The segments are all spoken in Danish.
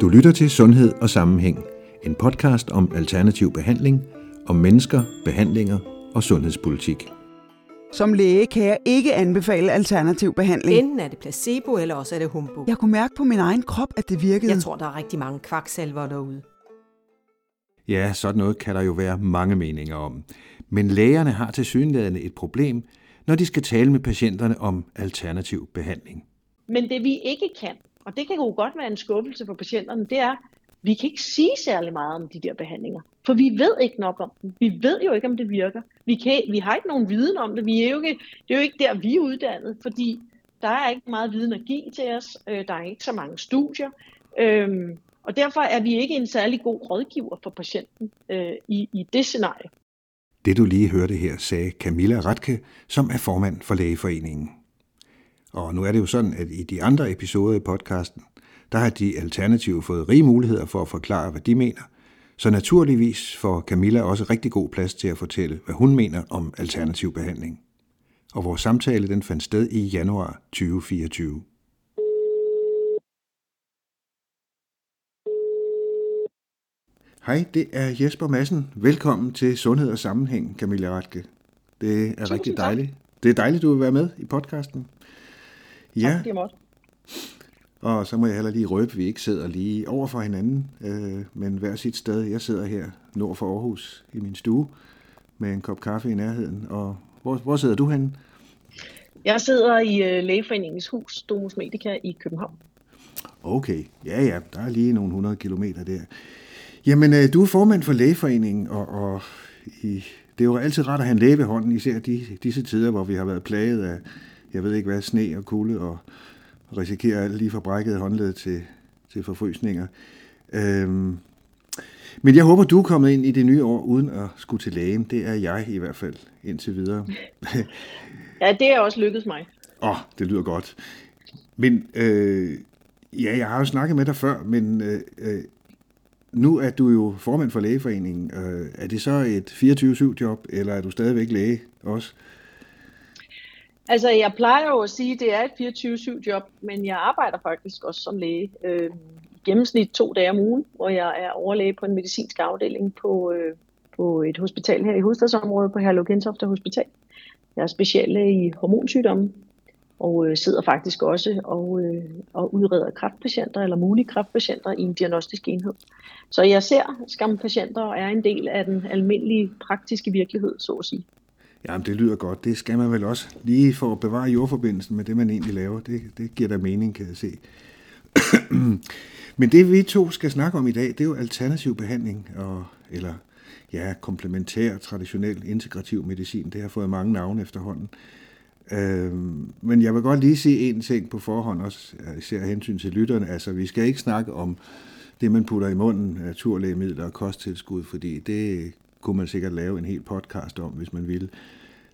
Du lytter til Sundhed og Sammenhæng, en podcast om alternativ behandling, om mennesker, behandlinger og sundhedspolitik. Som læge kan jeg ikke anbefale alternativ behandling. Enten er det placebo, eller også er det humbug. Jeg kunne mærke på min egen krop, at det virkede. Jeg tror, der er rigtig mange kvaksalver derude. Ja, sådan noget kan der jo være mange meninger om. Men lægerne har til synligheden et problem, når de skal tale med patienterne om alternativ behandling. Men det vi ikke kan, og det kan jo godt være en skuffelse for patienterne, det er, vi kan ikke sige særlig meget om de der behandlinger. For vi ved ikke nok om dem. Vi ved jo ikke, om det virker. Vi, kan, vi har ikke nogen viden om det. Vi er jo ikke, det er jo ikke der, vi er uddannet, fordi der er ikke meget viden at give til os. Øh, der er ikke så mange studier. Øhm, og derfor er vi ikke en særlig god rådgiver for patienten øh, i, i det scenarie. Det du lige hørte her, sagde Camilla Ratke, som er formand for Lægeforeningen. Og nu er det jo sådan, at i de andre episoder i podcasten, der har de alternative fået rige muligheder for at forklare, hvad de mener. Så naturligvis får Camilla også rigtig god plads til at fortælle, hvad hun mener om alternativ behandling. Og vores samtale den fandt sted i januar 2024. Hej, det er Jesper Madsen. Velkommen til Sundhed og Sammenhæng, Camilla Ratke. Det er Tusind rigtig dejligt. Det er dejligt, du vil være med i podcasten. Ja, Tak, fordi jeg måtte. og så må jeg heller lige røbe, at vi ikke sidder lige over for hinanden, øh, men hver sit sted. Jeg sidder her nord for Aarhus i min stue med en kop kaffe i nærheden. Og hvor, hvor sidder du henne? Jeg sidder i øh, Lægeforeningens hus, Domus Medica i København. Okay, ja ja, der er lige nogle 100 kilometer der. Jamen, øh, du er formand for Lægeforeningen, og, og i, det er jo altid rart at have en læge ved hånden, især de, disse tider, hvor vi har været plaget af, jeg ved ikke hvad, sne og kulde, og risikerer lige fra brækket håndled til, til forfrysninger. Øhm, men jeg håber, du er kommet ind i det nye år uden at skulle til lægen. Det er jeg i hvert fald indtil videre. Ja, det er også lykkedes mig. Åh, oh, det lyder godt. Men øh, ja, jeg har jo snakket med dig før, men øh, øh, nu er du jo formand for lægeforeningen. Øh, er det så et 24-7-job, eller er du stadigvæk læge også? Altså, jeg plejer jo at sige, at det er et 24-7-job, men jeg arbejder faktisk også som læge. Øh, I gennemsnit to dage om ugen, hvor jeg er overlæge på en medicinsk afdeling på, øh, på et hospital her i hovedstadsområdet på Herlev Gentofte Hospital. Jeg er speciallæge i hormonsygdomme, og øh, sidder faktisk også og, øh, og udreder kræftpatienter eller mulige kræftpatienter i en diagnostisk enhed. Så jeg ser skampatienter og er en del af den almindelige praktiske virkelighed, så at sige. Jamen, det lyder godt. Det skal man vel også lige for at bevare jordforbindelsen med det, man egentlig laver. Det, det giver da mening, kan jeg se. Men det, vi to skal snakke om i dag, det er jo alternativ behandling, og, eller ja, komplementær, traditionel, integrativ medicin. Det har fået mange navne efterhånden. Øhm, men jeg vil godt lige sige en ting på forhånd, også især hensyn til lytterne. Altså, vi skal ikke snakke om det, man putter i munden, naturlægemidler og kosttilskud, fordi det kunne man sikkert lave en hel podcast om, hvis man ville.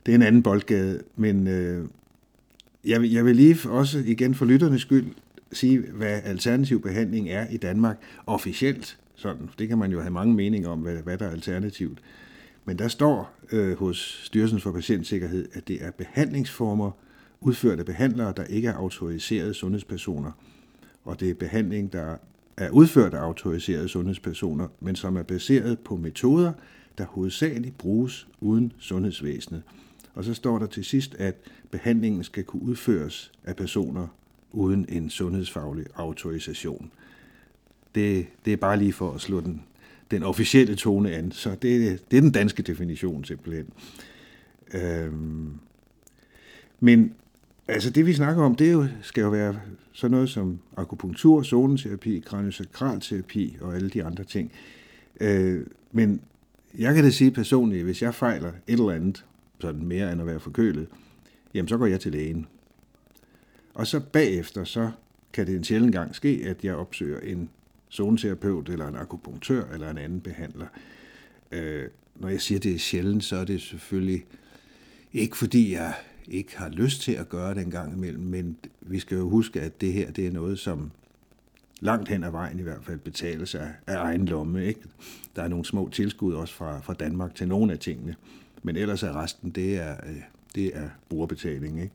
Det er en anden boldgade, men øh, jeg, vil, jeg vil lige også igen for lytternes skyld sige, hvad alternativ behandling er i Danmark officielt. Sådan. Det kan man jo have mange meninger om, hvad, hvad der er alternativt. Men der står øh, hos Styrelsen for Patientsikkerhed, at det er behandlingsformer udført af behandlere, der ikke er autoriserede sundhedspersoner. Og det er behandling, der er udført af autoriserede sundhedspersoner, men som er baseret på metoder, der hovedsageligt bruges uden sundhedsvæsenet. Og så står der til sidst, at behandlingen skal kunne udføres af personer uden en sundhedsfaglig autorisation. Det, det er bare lige for at slå den, den officielle tone an. Så det, det er den danske definition simpelthen. Øhm, men altså det vi snakker om, det er jo, skal jo være sådan noget som akupunktur, zoneterapi, kraniosakralterapi og alle de andre ting. Øh, men jeg kan da sige personligt, hvis jeg fejler et eller andet, sådan mere end at være forkølet, jamen så går jeg til lægen. Og så bagefter, så kan det en sjældent gang ske, at jeg opsøger en zoneterapeut, eller en akupunktør, eller en anden behandler. Øh, når jeg siger, det er sjældent, så er det selvfølgelig ikke fordi, jeg ikke har lyst til at gøre det en gang imellem, men vi skal jo huske, at det her det er noget, som langt hen ad vejen i hvert fald betales af, af egen lomme. Ikke? Der er nogle små tilskud også fra, fra Danmark til nogle af tingene, men ellers er resten, det er, øh, det er brugerbetaling. Ikke?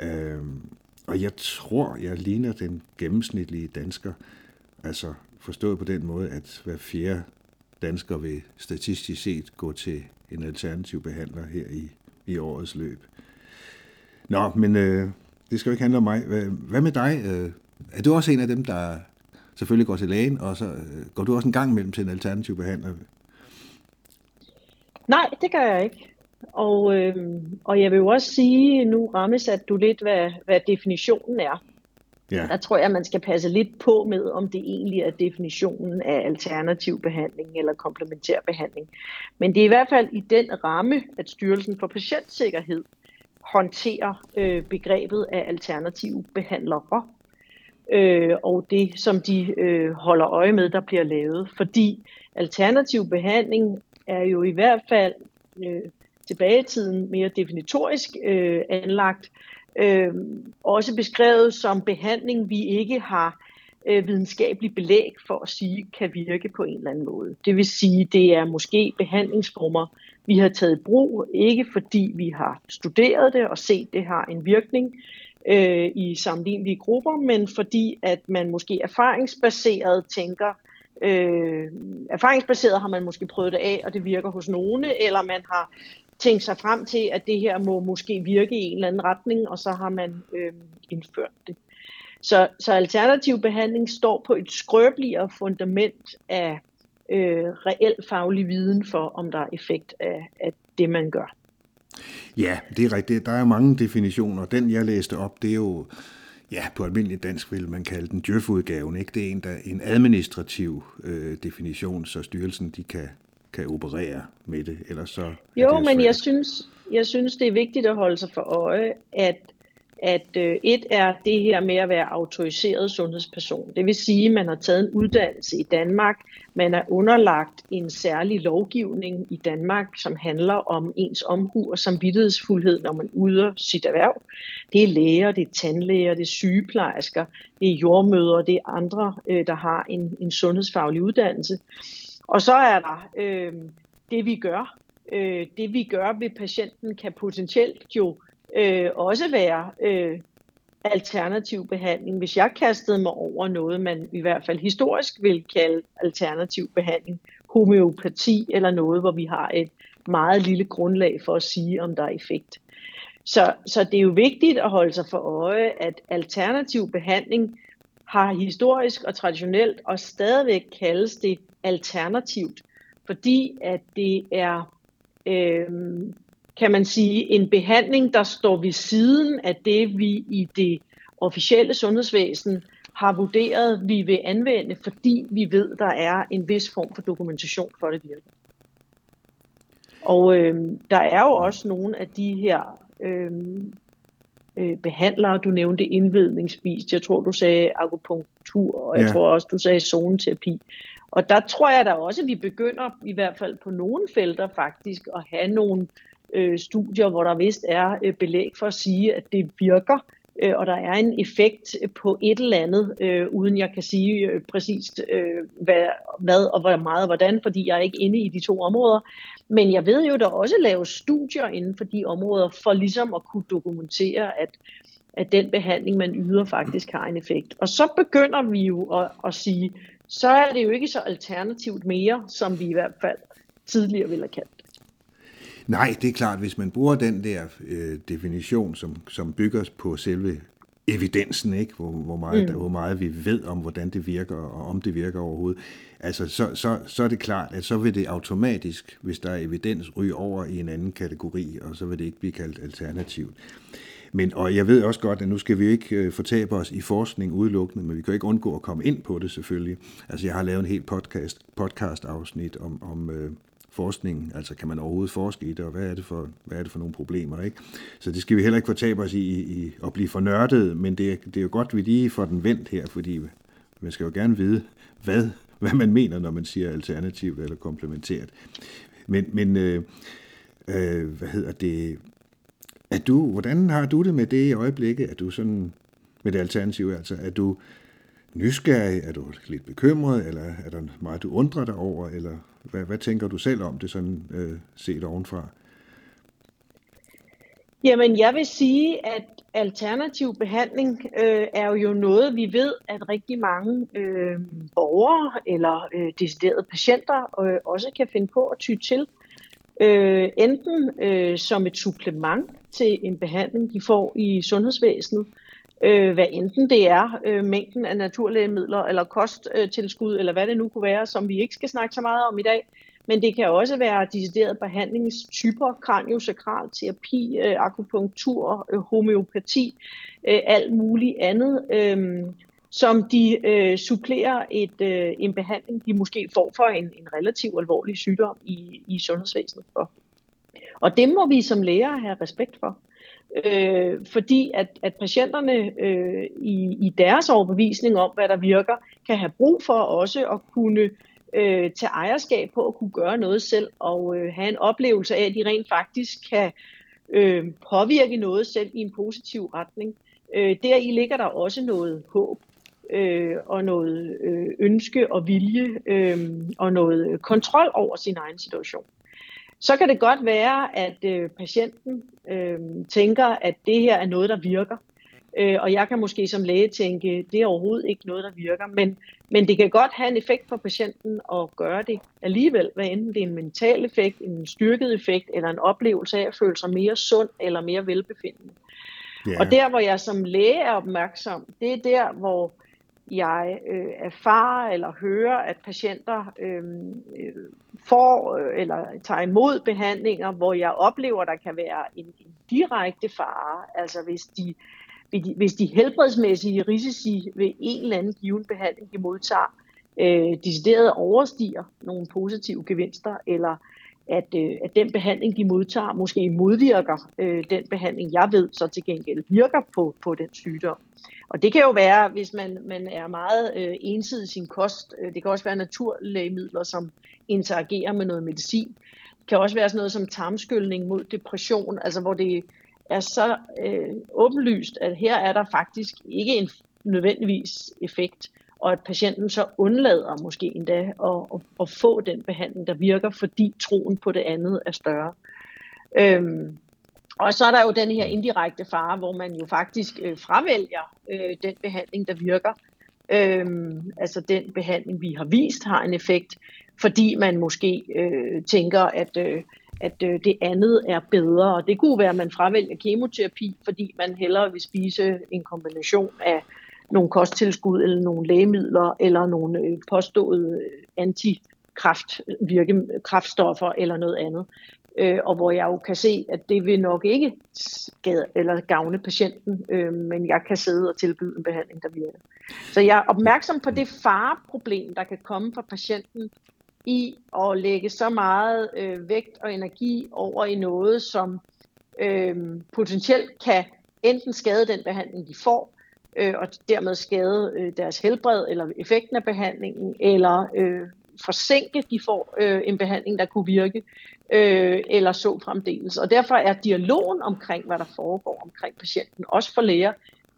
Øhm, og jeg tror, jeg ligner den gennemsnitlige dansker. Altså forstået på den måde, at hver fjerde dansker vil statistisk set gå til en alternativ behandler her i, i årets løb. Nå, men øh, det skal jo ikke handle om mig. Hvad, hvad med dig? Øh, er du også en af dem, der selvfølgelig går til lægen, og så øh, går du også en gang imellem til en alternativ behandler? Nej, det gør jeg ikke. Og, øh, og jeg vil jo også sige, nu rammes at du lidt, hvad, hvad definitionen er. Ja. Der tror jeg, man skal passe lidt på med, om det egentlig er definitionen af alternativ behandling eller komplementær behandling. Men det er i hvert fald i den ramme, at Styrelsen for Patientsikkerhed håndterer øh, begrebet af alternative behandlere. Øh, og det, som de øh, holder øje med, der bliver lavet. Fordi alternativ behandling er jo i hvert fald øh, tilbage i tiden mere definitorisk øh, anlagt, øh, også beskrevet som behandling, vi ikke har øh, videnskabelig belæg for at sige, kan virke på en eller anden måde. Det vil sige, det er måske behandlingsformer, vi har taget i brug, ikke fordi vi har studeret det og set, det har en virkning øh, i sammenlignelige grupper, men fordi at man måske erfaringsbaseret tænker, øh, erfaringsbaseret har man måske prøvet det af, og det virker hos nogle, eller man har tænkt sig frem til, at det her må måske virke i en eller anden retning, og så har man øh, indført det. Så, så alternativ behandling står på et skrøbeligere fundament af øh, reel faglig viden for, om der er effekt af, af det, man gør. Ja, det er rigtigt. Der er mange definitioner. Den, jeg læste op, det er jo, ja, på almindelig dansk vil man kalde den djøf-udgaven. Ikke? Det er en, der, en administrativ øh, definition, så styrelsen de kan kan operere med det, ellers så... Jo, men jeg synes, jeg synes, det er vigtigt at holde sig for øje, at, at øh, et er det her med at være autoriseret sundhedsperson. Det vil sige, at man har taget en uddannelse i Danmark, man er underlagt en særlig lovgivning i Danmark, som handler om ens omhu og samvittighedsfuldhed, når man yder sit erhverv. Det er læger, det er tandlæger, det er sygeplejersker, det er jordmøder, det er andre, øh, der har en, en sundhedsfaglig uddannelse. Og så er der øh, det, vi gør. Øh, det, vi gør ved patienten, kan potentielt jo øh, også være øh, alternativ behandling. Hvis jeg kastede mig over noget, man i hvert fald historisk vil kalde alternativ behandling, homeopati eller noget, hvor vi har et meget lille grundlag for at sige, om der er effekt. Så, så det er jo vigtigt at holde sig for øje, at alternativ behandling har historisk og traditionelt og stadigvæk kaldes det alternativt, fordi at det er, øh, kan man sige, en behandling, der står ved siden af det, vi i det officielle sundhedsvæsen har vurderet, vi vil anvende, fordi vi ved, der er en vis form for dokumentation for, det virker. Og øh, der er jo også nogle af de her øh, øh, behandlere, du nævnte indledningsvis, jeg tror du sagde akupunktur, og jeg ja. tror også du sagde zoneterapi, og der tror jeg da også, at vi begynder, i hvert fald på nogle felter faktisk, at have nogle øh, Øh, studier, hvor der vist er øh, belæg for at sige, at det virker, øh, og der er en effekt på et eller andet, øh, uden jeg kan sige øh, præcist øh, hvad, hvad og hvor meget og hvordan, fordi jeg er ikke inde i de to områder. Men jeg ved jo, der også laves studier inden for de områder, for ligesom at kunne dokumentere, at at den behandling, man yder, faktisk har en effekt. Og så begynder vi jo at, at sige, så er det jo ikke så alternativt mere, som vi i hvert fald tidligere ville have kaldt. Nej, det er klart, hvis man bruger den der øh, definition, som, som bygger på selve evidensen, ikke? Hvor, hvor, meget, mm. hvor meget vi ved om, hvordan det virker, og om det virker overhovedet, altså, så, så, så er det klart, at så vil det automatisk, hvis der er evidens, ryge over i en anden kategori, og så vil det ikke blive kaldt alternativt. Men, og jeg ved også godt, at nu skal vi ikke øh, fortabe os i forskning udelukkende, men vi kan ikke undgå at komme ind på det selvfølgelig. Altså jeg har lavet en helt podcast, podcast afsnit om, om øh, forskning, altså kan man overhovedet forske i det, og hvad er det for, hvad er det for nogle problemer, ikke? Så det skal vi heller ikke fortabe os i, i, i at blive for nørdet, men det, det er jo godt, at vi lige får den vendt her, fordi man skal jo gerne vide, hvad, hvad man mener, når man siger alternativt eller komplementært. Men, men øh, øh, hvad hedder det, er du, hvordan har du det med det i øjeblikket? Er du sådan med det alternative, altså er du nysgerrig, er du lidt bekymret, eller er der meget, du undrer dig over, eller hvad, hvad tænker du selv om det sådan øh, set ovenfra? Jamen, jeg vil sige, at alternativ behandling øh, er jo noget, vi ved, at rigtig mange øh, borgere eller øh, deciderede patienter øh, også kan finde på at ty til. Øh, enten øh, som et supplement til en behandling, de får i sundhedsvæsenet, øh, hvad enten det er øh, mængden af naturlægemidler eller kosttilskud, eller hvad det nu kunne være, som vi ikke skal snakke så meget om i dag. Men det kan også være deciderede behandlingstyper, kraniosakral terapi, øh, akupunktur, øh, homeopati, øh, alt muligt andet, øh, som de øh, supplerer et, øh, en behandling, de måske får for en, en relativt alvorlig sygdom i, i sundhedsvæsenet for. Og det må vi som læger have respekt for. Øh, fordi at, at patienterne øh, i, i deres overbevisning om, hvad der virker, kan have brug for også at kunne øh, tage ejerskab på at kunne gøre noget selv og øh, have en oplevelse af, at de rent faktisk kan øh, påvirke noget selv i en positiv retning. Øh, deri ligger der også noget håb øh, og noget øh, ønske og vilje øh, og noget kontrol over sin egen situation. Så kan det godt være, at øh, patienten øh, tænker, at det her er noget, der virker. Øh, og jeg kan måske som læge tænke, det er overhovedet ikke noget, der virker. Men, men det kan godt have en effekt for patienten at gøre det alligevel, hvad enten det er en mental effekt, en styrket effekt, eller en oplevelse af at føle sig mere sund eller mere velbefindende. Yeah. Og der, hvor jeg som læge er opmærksom, det er der, hvor jeg øh, erfarer eller hører, at patienter øh, får øh, eller tager imod behandlinger, hvor jeg oplever, at der kan være en, en direkte fare. Altså hvis de, hvis de helbredsmæssige risici ved en eller anden given behandling, de modtager, øh, decideret overstiger nogle positive gevinster, eller at, øh, at den behandling, de modtager, måske modvirker øh, den behandling, jeg ved, så til gengæld virker på, på den sygdom. Og det kan jo være, hvis man, man er meget øh, ensidig i sin kost. Øh, det kan også være naturlægemidler, som interagerer med noget medicin. Det kan også være sådan noget som tarmskyldning mod depression, altså hvor det er så øh, åbenlyst, at her er der faktisk ikke en nødvendigvis effekt, og at patienten så undlader måske endda at, at, at få den behandling, der virker, fordi troen på det andet er større. Øhm, og så er der jo den her indirekte fare, hvor man jo faktisk øh, fravælger øh, den behandling, der virker. Øhm, altså den behandling, vi har vist, har en effekt, fordi man måske øh, tænker, at, øh, at øh, det andet er bedre. Og det kunne være, at man fravælger kemoterapi, fordi man hellere vil spise en kombination af nogle kosttilskud, eller nogle lægemidler, eller nogle øh, påståede øh, antikraft, virke, kraftstoffer eller noget andet øh, og hvor jeg jo kan se, at det vil nok ikke skade eller gavne patienten, øh, men jeg kan sidde og tilbyde en behandling, der virker. Så jeg er opmærksom på det fareproblem, der kan komme fra patienten i at lægge så meget øh, vægt og energi over i noget, som øh, potentielt kan enten skade den behandling, de får, øh, og dermed skade øh, deres helbred eller effekten af behandlingen, eller øh, forsinke, de får øh, en behandling, der kunne virke, øh, eller så fremdeles. Og derfor er dialogen omkring, hvad der foregår omkring patienten, også for læger,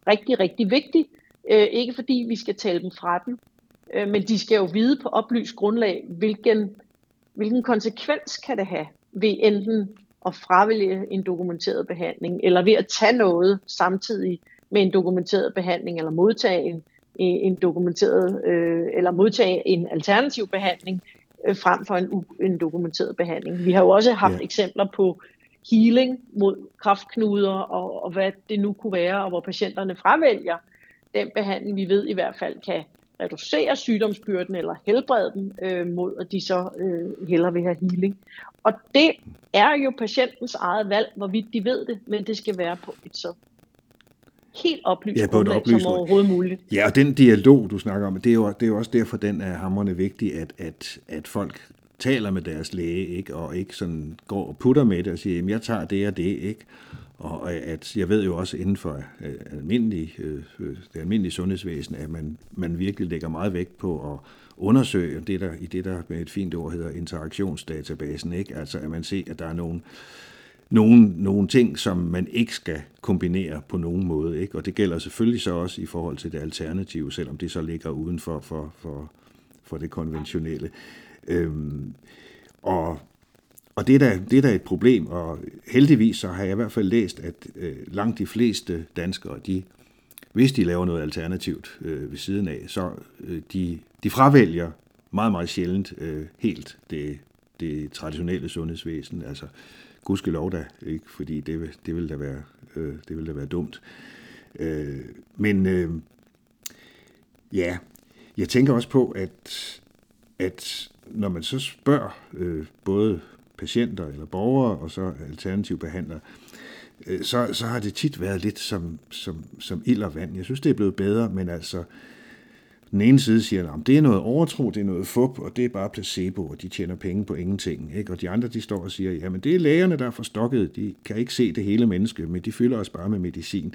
rigtig, rigtig vigtig. Øh, ikke fordi vi skal tale dem fra den, øh, men de skal jo vide på oplyst grundlag, hvilken, hvilken konsekvens kan det have ved enten at fravælge en dokumenteret behandling, eller ved at tage noget samtidig med en dokumenteret behandling, eller modtage en, en dokumenteret, øh, eller modtage en alternativ behandling, øh, frem for en, en dokumenteret behandling. Vi har jo også haft ja. eksempler på healing mod kraftknuder og, og hvad det nu kunne være, og hvor patienterne fravælger den behandling, vi ved i hvert fald kan reducere sygdomsbyrden eller helbrede dem øh, mod, at de så øh, hellere vil have healing. Og det er jo patientens eget valg, hvorvidt de ved det, men det skal være på et så helt oplyst ja, på grundlag oplyst som overhovedet muligt. Ja, og den dialog, du snakker om, det er jo, det er jo også derfor, den er hammerende vigtig, at, at, at folk taler med deres læge, ikke? og ikke sådan går og putter med det og siger, jamen jeg tager det og det, ikke? Og at jeg ved jo også inden for øh, almindelig, øh, det almindelige sundhedsvæsen, at man, man virkelig lægger meget vægt på at undersøge det, der i det, der med et fint ord hedder interaktionsdatabasen, ikke? Altså at man ser, at der er nogle nogle, nogle ting, som man ikke skal kombinere på nogen måde. Ikke? Og det gælder selvfølgelig så også i forhold til det alternative, selvom det så ligger uden for, for, for, for det konventionelle. Øhm, og, og det er, da, det er da et problem, og heldigvis så har jeg i hvert fald læst, at øh, langt de fleste danskere, de, hvis de laver noget alternativt øh, ved siden af, så øh, de, de fravælger meget, meget sjældent øh, helt det, det traditionelle sundhedsvæsen. Altså, gudskelov da, ikke? fordi det, det vil da være, øh, det vil da være dumt. Øh, men øh, ja, jeg tænker også på, at, at når man så spørger øh, både patienter eller borgere og så alternative behandlere, øh, så, så har det tit været lidt som, som, som ild og vand. Jeg synes, det er blevet bedre, men altså, den ene side siger, at det er noget overtro, det er noget fup, og det er bare placebo, og de tjener penge på ingenting. Ikke? Og de andre, de står og siger, at det er lægerne, der er forstokket, de kan ikke se det hele menneske, men de fylder os bare med medicin.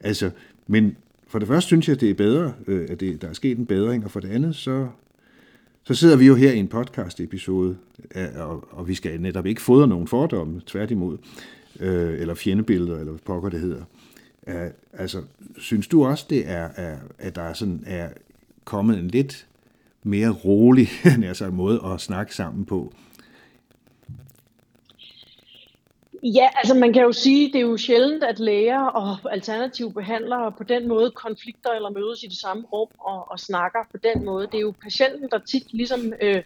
Altså, men for det første synes jeg, det er bedre, øh, at det, der er sket en bedring, og for det andet, så, så sidder vi jo her i en podcast-episode, øh, og, og vi skal netop ikke fodre nogen fordomme, tværtimod, øh, eller fjendebilleder, eller hvad pokker det hedder. Uh, altså, synes du også, det er, er, at der er, sådan, er kommet en lidt mere rolig altså, måde at snakke sammen på? Ja, altså man kan jo sige, det er jo sjældent, at læger og alternative behandlere på den måde konflikter eller mødes i det samme rum og, og snakker på den måde. Det er jo patienten, der tit ligesom øh,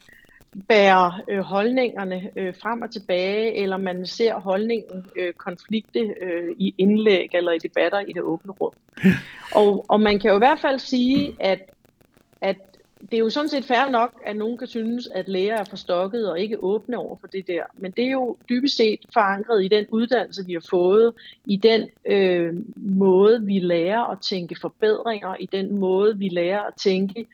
bærer øh, holdningerne øh, frem og tilbage, eller man ser holdningen øh, konflikte øh, i indlæg eller i debatter i det åbne rum. Og, og man kan jo i hvert fald sige, at, at det er jo sådan set fair nok, at nogen kan synes, at læger er forstokket og ikke åbne over for det der. Men det er jo dybest set forankret i den uddannelse, vi har fået, i den øh, måde, vi lærer at tænke forbedringer, i den måde, vi lærer at tænke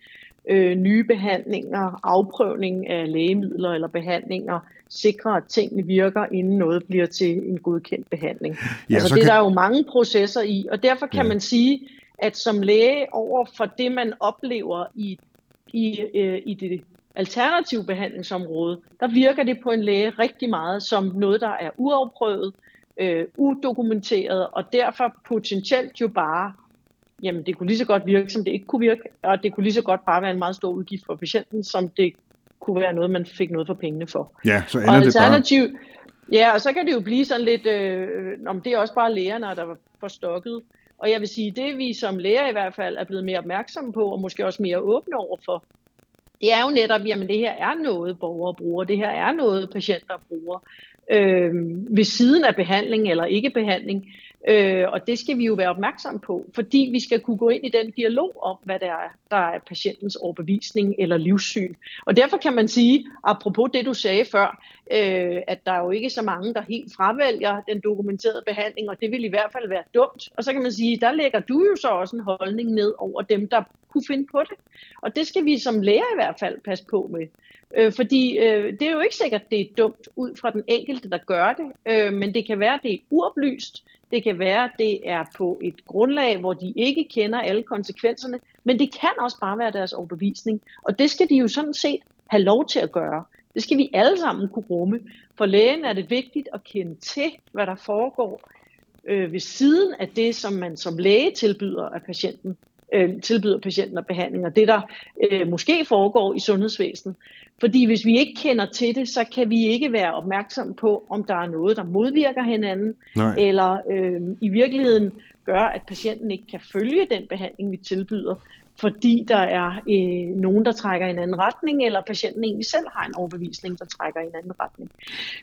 øh, nye behandlinger, afprøvning af lægemidler eller behandlinger, sikre, at tingene virker, inden noget bliver til en godkendt behandling. Ja, altså det kan... der er jo mange processer i, og derfor kan ja. man sige, at som læge over for det, man oplever i, i, øh, i det alternative behandlingsområde, der virker det på en læge rigtig meget som noget, der er uafprøvet, øh, udokumenteret, og derfor potentielt jo bare jamen det kunne lige så godt virke, som det ikke kunne virke, og det kunne lige så godt bare være en meget stor udgift for patienten, som det kunne være noget, man fik noget for pengene for. Ja, så ender og det bare... Ja, og så kan det jo blive sådan lidt, øh, om det er også bare lægerne, der var forstokket. Og jeg vil sige, det vi som læger i hvert fald er blevet mere opmærksomme på, og måske også mere åbne over for, det er jo netop, jamen det her er noget borgere bruger, det her er noget patienter bruger, øh, ved siden af behandling eller ikke behandling. Øh, og det skal vi jo være opmærksom på, fordi vi skal kunne gå ind i den dialog om, hvad der er, der er patientens overbevisning eller livssyn. Og derfor kan man sige, apropos det du sagde før, øh, at der er jo ikke så mange, der helt fravælger den dokumenterede behandling, og det vil i hvert fald være dumt. Og så kan man sige, der lægger du jo så også en holdning ned over dem, der kunne finde på det. Og det skal vi som læger i hvert fald passe på med. Øh, fordi øh, det er jo ikke sikkert, det er dumt ud fra den enkelte, der gør det, øh, men det kan være, det er uoplyst, det kan være, det er på et grundlag, hvor de ikke kender alle konsekvenserne, men det kan også bare være deres overbevisning. Og det skal de jo sådan set have lov til at gøre. Det skal vi alle sammen kunne rumme. For lægen er det vigtigt at kende til, hvad der foregår øh, ved siden af det, som man som læge tilbyder af patienten øh, tilbyder patienten og behandling, og det der øh, måske foregår i sundhedsvæsenet. Fordi hvis vi ikke kender til det, så kan vi ikke være opmærksom på, om der er noget, der modvirker hinanden, Nej. eller øh, i virkeligheden gør, at patienten ikke kan følge den behandling, vi tilbyder, fordi der er øh, nogen, der trækker i en anden retning, eller patienten egentlig selv har en overbevisning, der trækker i en anden retning.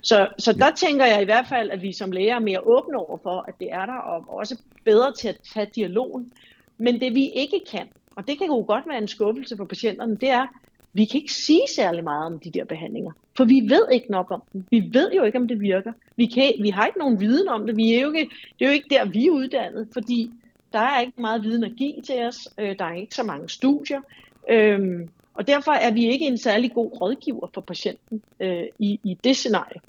Så, så der tænker jeg i hvert fald, at vi som læger er mere åbne over for, at det er der, og også bedre til at tage dialogen. Men det vi ikke kan, og det kan jo godt være en skuffelse for patienterne, det er, vi kan ikke sige særlig meget om de der behandlinger, for vi ved ikke nok om dem. Vi ved jo ikke, om det virker. Vi, kan, vi har ikke nogen viden om det. Vi er jo ikke, det er jo ikke der, vi er uddannet, fordi der er ikke meget viden at give til os. Øh, der er ikke så mange studier. Øhm, og derfor er vi ikke en særlig god rådgiver for patienten øh, i, i det scenarie.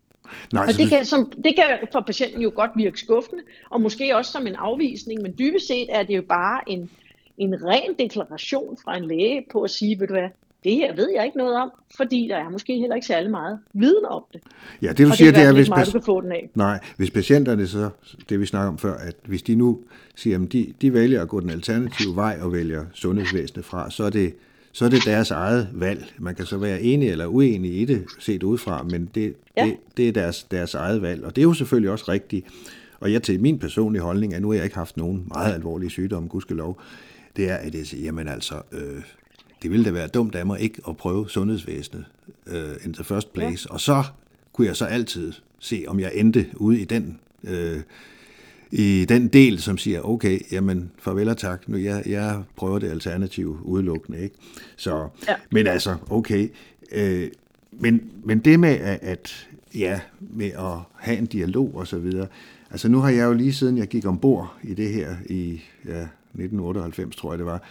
Nej, og det kan, som, det kan for patienten jo godt virke skuffende, og måske også som en afvisning, men dybest set er det jo bare en, en ren deklaration fra en læge på at sige, ved du hvad, det her ved jeg ikke noget om, fordi der er måske heller ikke særlig meget viden om det. Ja, det du og siger, det er, hvis, meget, du kan få den af. Nej, hvis patienterne så, det vi snakker om før, at hvis de nu siger, at de, de vælger at gå den alternative vej og vælger sundhedsvæsenet fra, så er det, så er det deres eget valg. Man kan så være enig eller uenig i det, set udefra, men det, ja. det, det er deres, deres eget valg. Og det er jo selvfølgelig også rigtigt. Og jeg til min personlige holdning, at nu har jeg ikke haft nogen meget alvorlige sygdomme, gudskelov, det er, at jeg siger, jamen altså, øh, det ville da være dumt af mig ikke at prøve sundhedsvæsenet øh, in the first place. Ja. Og så kunne jeg så altid se, om jeg endte ude i den øh, i den del, som siger, okay, jamen farvel og tak, nu jeg, jeg prøver det alternative udelukkende. Ikke? Så, ja. Men altså, okay. Øh, men, men det med at, at, ja, med at have en dialog og så videre, altså nu har jeg jo lige siden jeg gik ombord i det her i ja, 1998, tror jeg det var,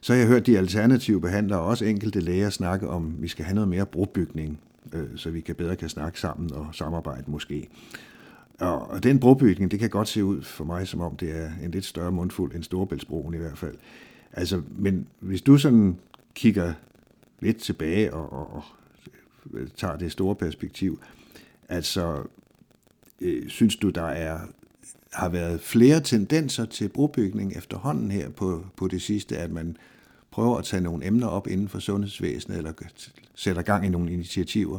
så har jeg hørt de alternative behandlere og også enkelte læger snakke om, at vi skal have noget mere brobygning, øh, så vi kan bedre kan snakke sammen og samarbejde måske. Og den brobygning, det kan godt se ud for mig, som om det er en lidt større mundfuld end Storebæltsbroen i hvert fald. Altså, men hvis du sådan kigger lidt tilbage og, og, og tager det store perspektiv, altså, øh, synes du, der er har været flere tendenser til brobygning efterhånden her på, på det sidste, at man prøver at tage nogle emner op inden for sundhedsvæsenet, eller sætter gang i nogle initiativer?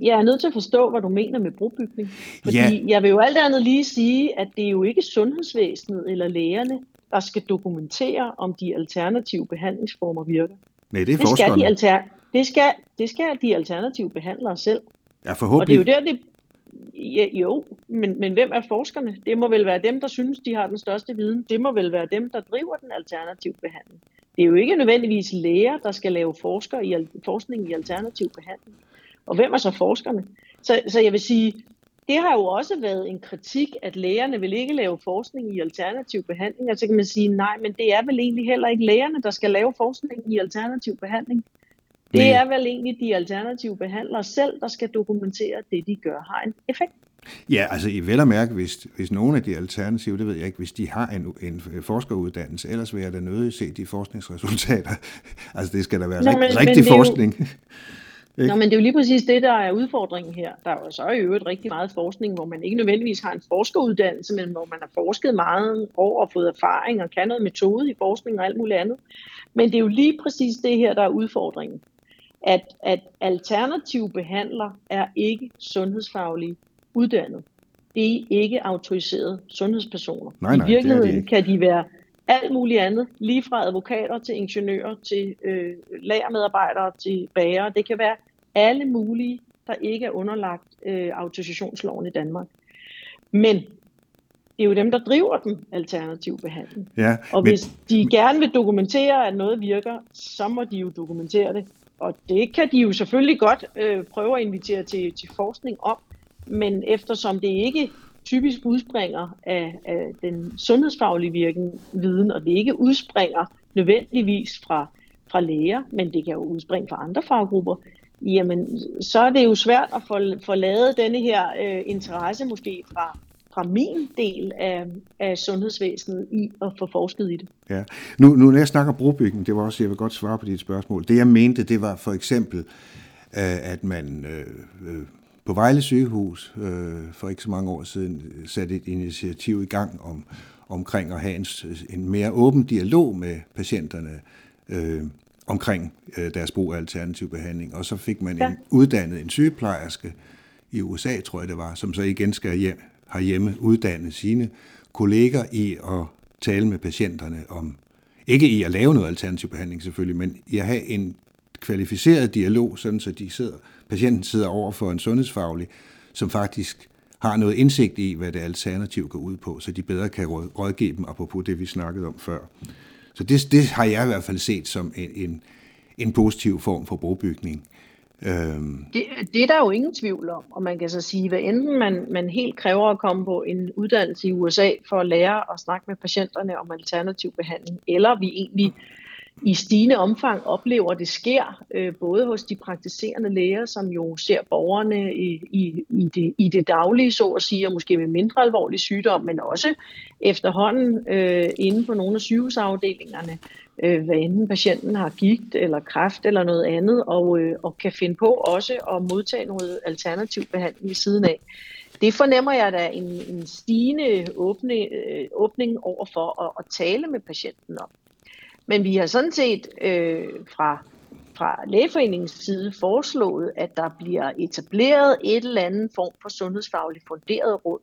Jeg er nødt til at forstå, hvad du mener med brobygning. Fordi ja. jeg vil jo alt andet lige sige, at det er jo ikke sundhedsvæsenet eller lægerne, der skal dokumentere, om de alternative behandlingsformer virker. Nej, det er det skal, de alter, det, skal, det skal de alternative behandlere selv. Ja, forhåbentlig. Og det er jo der, det, ja, jo, men, men hvem er forskerne? Det må vel være dem, der synes, de har den største viden. Det må vel være dem, der driver den alternative behandling. Det er jo ikke nødvendigvis læger, der skal lave forsker i, forskning i alternativ behandling. Og hvem er så forskerne? Så, så jeg vil sige, det har jo også været en kritik, at lægerne vil ikke lave forskning i alternativ behandling. Og så kan man sige, nej, men det er vel egentlig heller ikke lægerne, der skal lave forskning i alternativ behandling. Det er vel egentlig de alternative behandlere selv, der skal dokumentere, at det, de gør, har en effekt. Ja, altså i vel at mærke, hvis, hvis nogle af de alternative, det ved jeg ikke, hvis de har en, en forskeruddannelse, ellers vil jeg da nødig se de forskningsresultater. altså det skal da være Nå, men, rigtig men forskning. Jo, Nå, men det er jo lige præcis det, der er udfordringen her. Der er jo så i øvrigt rigtig meget forskning, hvor man ikke nødvendigvis har en forskeruddannelse, men hvor man har forsket meget over og fået erfaring og kan noget metode i forskning og alt muligt andet. Men det er jo lige præcis det her, der er udfordringen. At, at alternative behandlere er ikke sundhedsfaglige uddannet. Det er ikke autoriserede sundhedspersoner. Nej, nej, I virkeligheden de kan de være alt muligt andet, lige fra advokater til ingeniører, til øh, lagermedarbejdere, til bager. Det kan være alle mulige, der ikke er underlagt øh, autorisationsloven i Danmark. Men det er jo dem, der driver den alternative behandling. Ja, og men... hvis de gerne vil dokumentere, at noget virker, så må de jo dokumentere det. Og det kan de jo selvfølgelig godt øh, prøve at invitere til, til forskning om, men eftersom det ikke typisk udspringer af, af den sundhedsfaglige virken, viden, og det ikke udspringer nødvendigvis fra, fra læger, men det kan jo udspringe fra andre faggrupper, jamen så er det jo svært at få, få lavet denne her øh, interesse måske fra, fra min del af, af sundhedsvæsenet i at få forsket i det. Ja. Nu, nu når jeg snakker brobygning, det var også, jeg vil godt svare på dit spørgsmål. Det jeg mente, det var for eksempel, øh, at man øh, øh på Vejle sygehus øh, for ikke så mange år siden satte et initiativ i gang om, omkring at have en, en mere åben dialog med patienterne øh, omkring øh, deres brug af alternativ behandling. Og så fik man ja. en uddannet en sygeplejerske i USA, tror jeg det var, som så igen skal hjem, har hjemme uddanne sine kolleger i at tale med patienterne om, ikke i at lave noget alternativ behandling selvfølgelig, men i at have en kvalificeret dialog, sådan så de sidder, patienten sidder over for en sundhedsfaglig, som faktisk har noget indsigt i, hvad det alternativ går ud på, så de bedre kan rådgive dem, apropos det, vi snakkede om før. Så det, det har jeg i hvert fald set som en, en, en positiv form for brobygning. Øhm. Det, det er der jo ingen tvivl om, og man kan så sige, hvad enten man, man helt kræver at komme på en uddannelse i USA for at lære at snakke med patienterne om alternativ behandling, eller vi egentlig i stigende omfang oplever, at det sker, øh, både hos de praktiserende læger, som jo ser borgerne i, i, i, det, i det daglige, så at sige, og måske med mindre alvorlig sygdom, men også efterhånden øh, inden for nogle af sygehusafdelingerne, øh, hvad enten patienten har gigt eller kræft eller noget andet, og, øh, og kan finde på også at modtage noget alternativ behandling i siden af. Det fornemmer jeg da en, en stigende åbne, øh, åbning over for at, at tale med patienten om. Men vi har sådan set øh, fra, fra lægeforeningens side foreslået, at der bliver etableret et eller andet form for sundhedsfagligt funderet råd,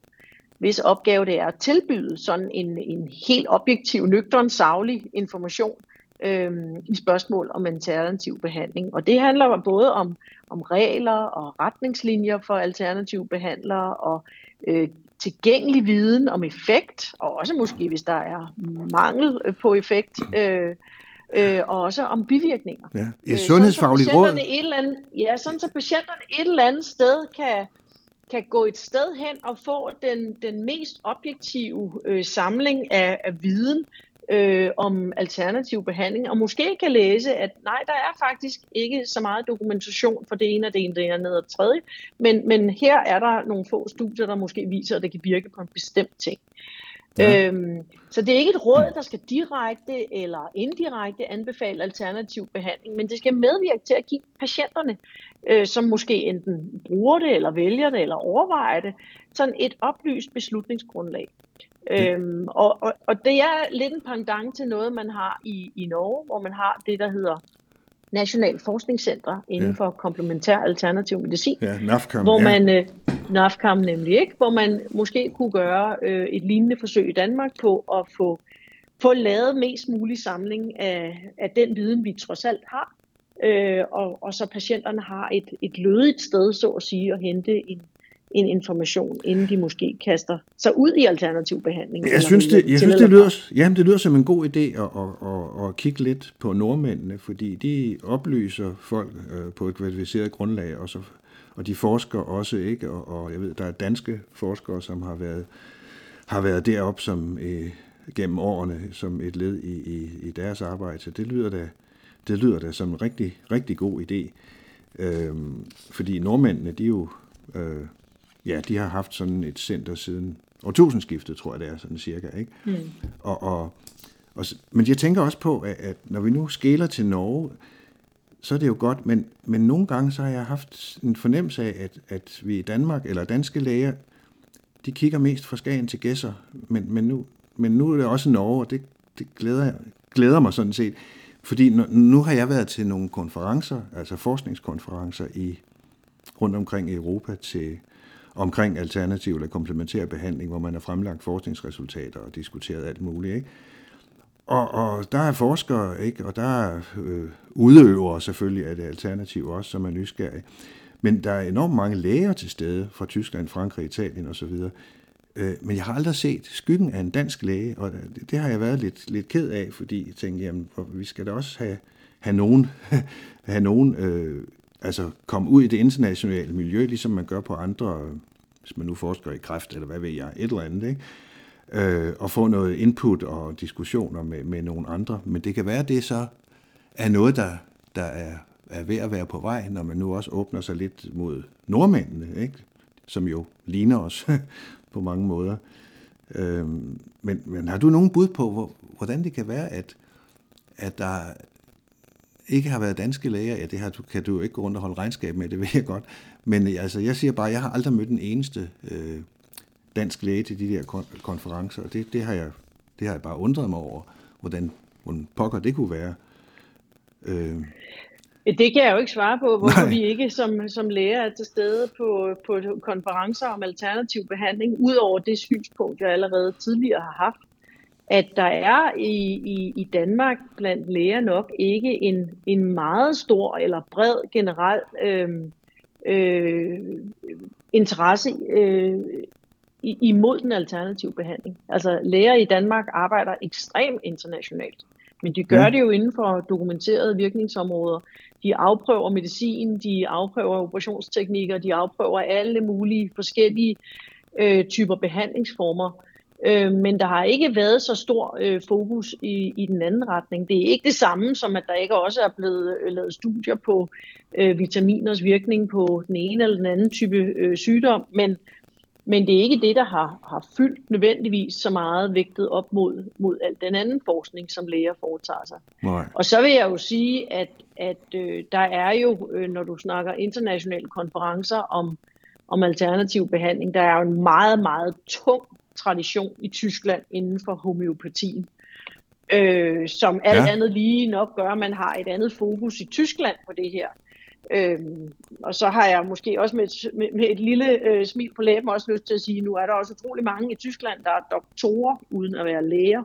hvis opgave det er at tilbyde sådan en, en helt objektiv, nøgtern, savlig information øh, i spørgsmål om alternativ behandling. Og det handler både om, om regler og retningslinjer for alternative behandlere og øh, tilgængelig viden om effekt, og også måske hvis der er mangel på effekt, øh, øh, og også om bivirkninger. Ja, et sundhedsfagligt råd. Et eller andet, ja, sådan så patienterne et eller andet sted kan, kan gå et sted hen og få den, den mest objektive øh, samling af, af viden øh, om alternativ behandling, og måske kan læse, at nej, der er faktisk ikke så meget dokumentation for det ene og det ene, det andet og det tredje, men, men her er der nogle få studier, der måske viser, at det kan virke på en bestemt ting. Ja. Øhm, så det er ikke et råd, der skal direkte eller indirekte anbefale alternativ behandling, men det skal medvirke til at give patienterne, øh, som måske enten bruger det, eller vælger det, eller overvejer det, sådan et oplyst beslutningsgrundlag. Øhm, og, og, og det er lidt en pendant til noget, man har i, i Norge, hvor man har det, der hedder National Forskningscenter inden ja. for komplementær alternativ medicin. Ja, NAFCAM. Hvor man, ja. øh, NAFCAM nemlig ikke, hvor man måske kunne gøre øh, et lignende forsøg i Danmark på at få, få lavet mest mulig samling af, af den viden, vi trods alt har, øh, og, og så patienterne har et, et lødigt sted, så at sige, at hente en, en information, inden de måske kaster sig ud i alternativ behandling. Jeg synes, det, jeg synes, det, lyder, jamen, det lyder som en god idé at, at, at, at kigge lidt på nordmændene, fordi de oplyser folk øh, på et kvalificeret grundlag, og, så, og de forsker også, ikke? Og, og jeg ved, der er danske forskere, som har været, har været deroppe som, øh, gennem årene som et led i, i, i deres arbejde, så det lyder da, det lyder da som en rigtig, rigtig god idé. Øh, fordi nordmændene, de er jo... Øh, ja, de har haft sådan et center siden årtusindskiftet, tror jeg det er, sådan cirka. Ikke? Mm. Og, og, og, men jeg tænker også på, at, at når vi nu skæler til Norge, så er det jo godt, men, men nogle gange så har jeg haft en fornemmelse af, at, at vi i Danmark, eller danske læger, de kigger mest fra Skagen til Gæsser, men, men, nu, men nu er det også Norge, og det, det glæder, glæder mig sådan set. Fordi nu, nu har jeg været til nogle konferencer, altså forskningskonferencer i rundt omkring i Europa til omkring alternativ eller komplementær behandling, hvor man har fremlagt forskningsresultater og diskuteret alt muligt. Ikke? Og, og der er forskere, ikke? og der er øh, udøvere selvfølgelig af det alternativ også, som er nysgerrige. Men der er enormt mange læger til stede fra Tyskland, Frankrig, Italien osv. Øh, men jeg har aldrig set skyggen af en dansk læge, og det, det har jeg været lidt, lidt ked af, fordi jeg tænkte, jamen, vi skal da også have, have nogen, have nogen øh, altså komme ud i det internationale miljø, ligesom man gør på andre, hvis man nu forsker i kræft, eller hvad ved jeg, et eller andet, ikke? Øh, og få noget input og diskussioner med, med nogle andre. Men det kan være, at det så er noget, der, der er, er ved at være på vej, når man nu også åbner sig lidt mod nordmændene, ikke? som jo ligner os på mange måder. Øh, men, men har du nogen bud på, hvor, hvordan det kan være, at, at der ikke har været danske læger, ja, det har, kan du jo ikke gå rundt og holde regnskab med, det ved jeg godt. Men altså, jeg siger bare, jeg har aldrig mødt den eneste øh, dansk læge til de der kon- konferencer, og det, det, har jeg, det har jeg bare undret mig over, hvordan, hvordan pokker det kunne være. Øh. Det kan jeg jo ikke svare på, hvorfor Nej. vi ikke som, som læger er til stede på, på konferencer om alternativ behandling, udover det synspunkt, jeg allerede tidligere har haft at der er i, i, i Danmark blandt læger nok ikke en, en meget stor eller bred generel øh, øh, interesse øh, imod den alternative behandling. Altså læger i Danmark arbejder ekstremt internationalt, men de gør ja. det jo inden for dokumenterede virkningsområder. De afprøver medicin, de afprøver operationsteknikker, de afprøver alle mulige forskellige øh, typer behandlingsformer. Øh, men der har ikke været så stor øh, fokus i, i den anden retning. Det er ikke det samme som, at der ikke også er blevet øh, lavet studier på øh, vitaminers virkning på den ene eller den anden type øh, sygdom, men, men det er ikke det, der har, har fyldt nødvendigvis så meget vægtet op mod, mod al den anden forskning, som læger foretager sig. Nej. Og så vil jeg jo sige, at, at øh, der er jo, øh, når du snakker internationale konferencer om, om alternativ behandling, der er jo en meget, meget tung tradition i Tyskland inden for homeopatien. øh, som alt Ja. andet lige nok gør, at man har et andet fokus i Tyskland på det her. Øhm, og så har jeg måske også med et, med, med et lille øh, smil på læben også lyst til at sige, nu er der også utrolig mange i Tyskland, der er doktorer uden at være læger.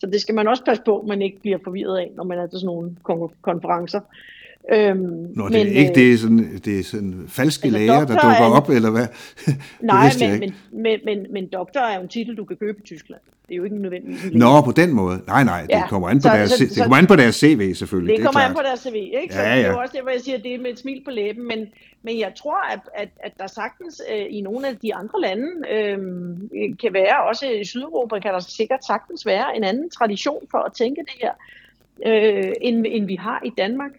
Så det skal man også passe på, at man ikke bliver forvirret af, når man er til sådan nogle kon- konferencer. Øhm, Nå, det er ikke øh, det er sådan, det er sådan falske altså, læger, der dukker er op, eller hvad? det Nej, men, men, men, men, men doktor er jo en titel, du kan købe i Tyskland. Det er jo ikke nødvendigvis en læge. Nå, på den måde. Nej, nej, det Ja, kommer an på så- deres, så- det kommer an på deres CV selvfølgelig. Det er kommer an klart. på deres CV, ikke? Så Ja, det er ja. jo også derfor, jeg siger, at det er med et smil på læben. Men, men jeg tror, at, at, at der sagtens øh, i nogle af de andre lande øh, kan være, også i Sydeuropa, kan der sikkert sagtens være en anden tradition for at tænke det her, øh, end, end vi har i Danmark.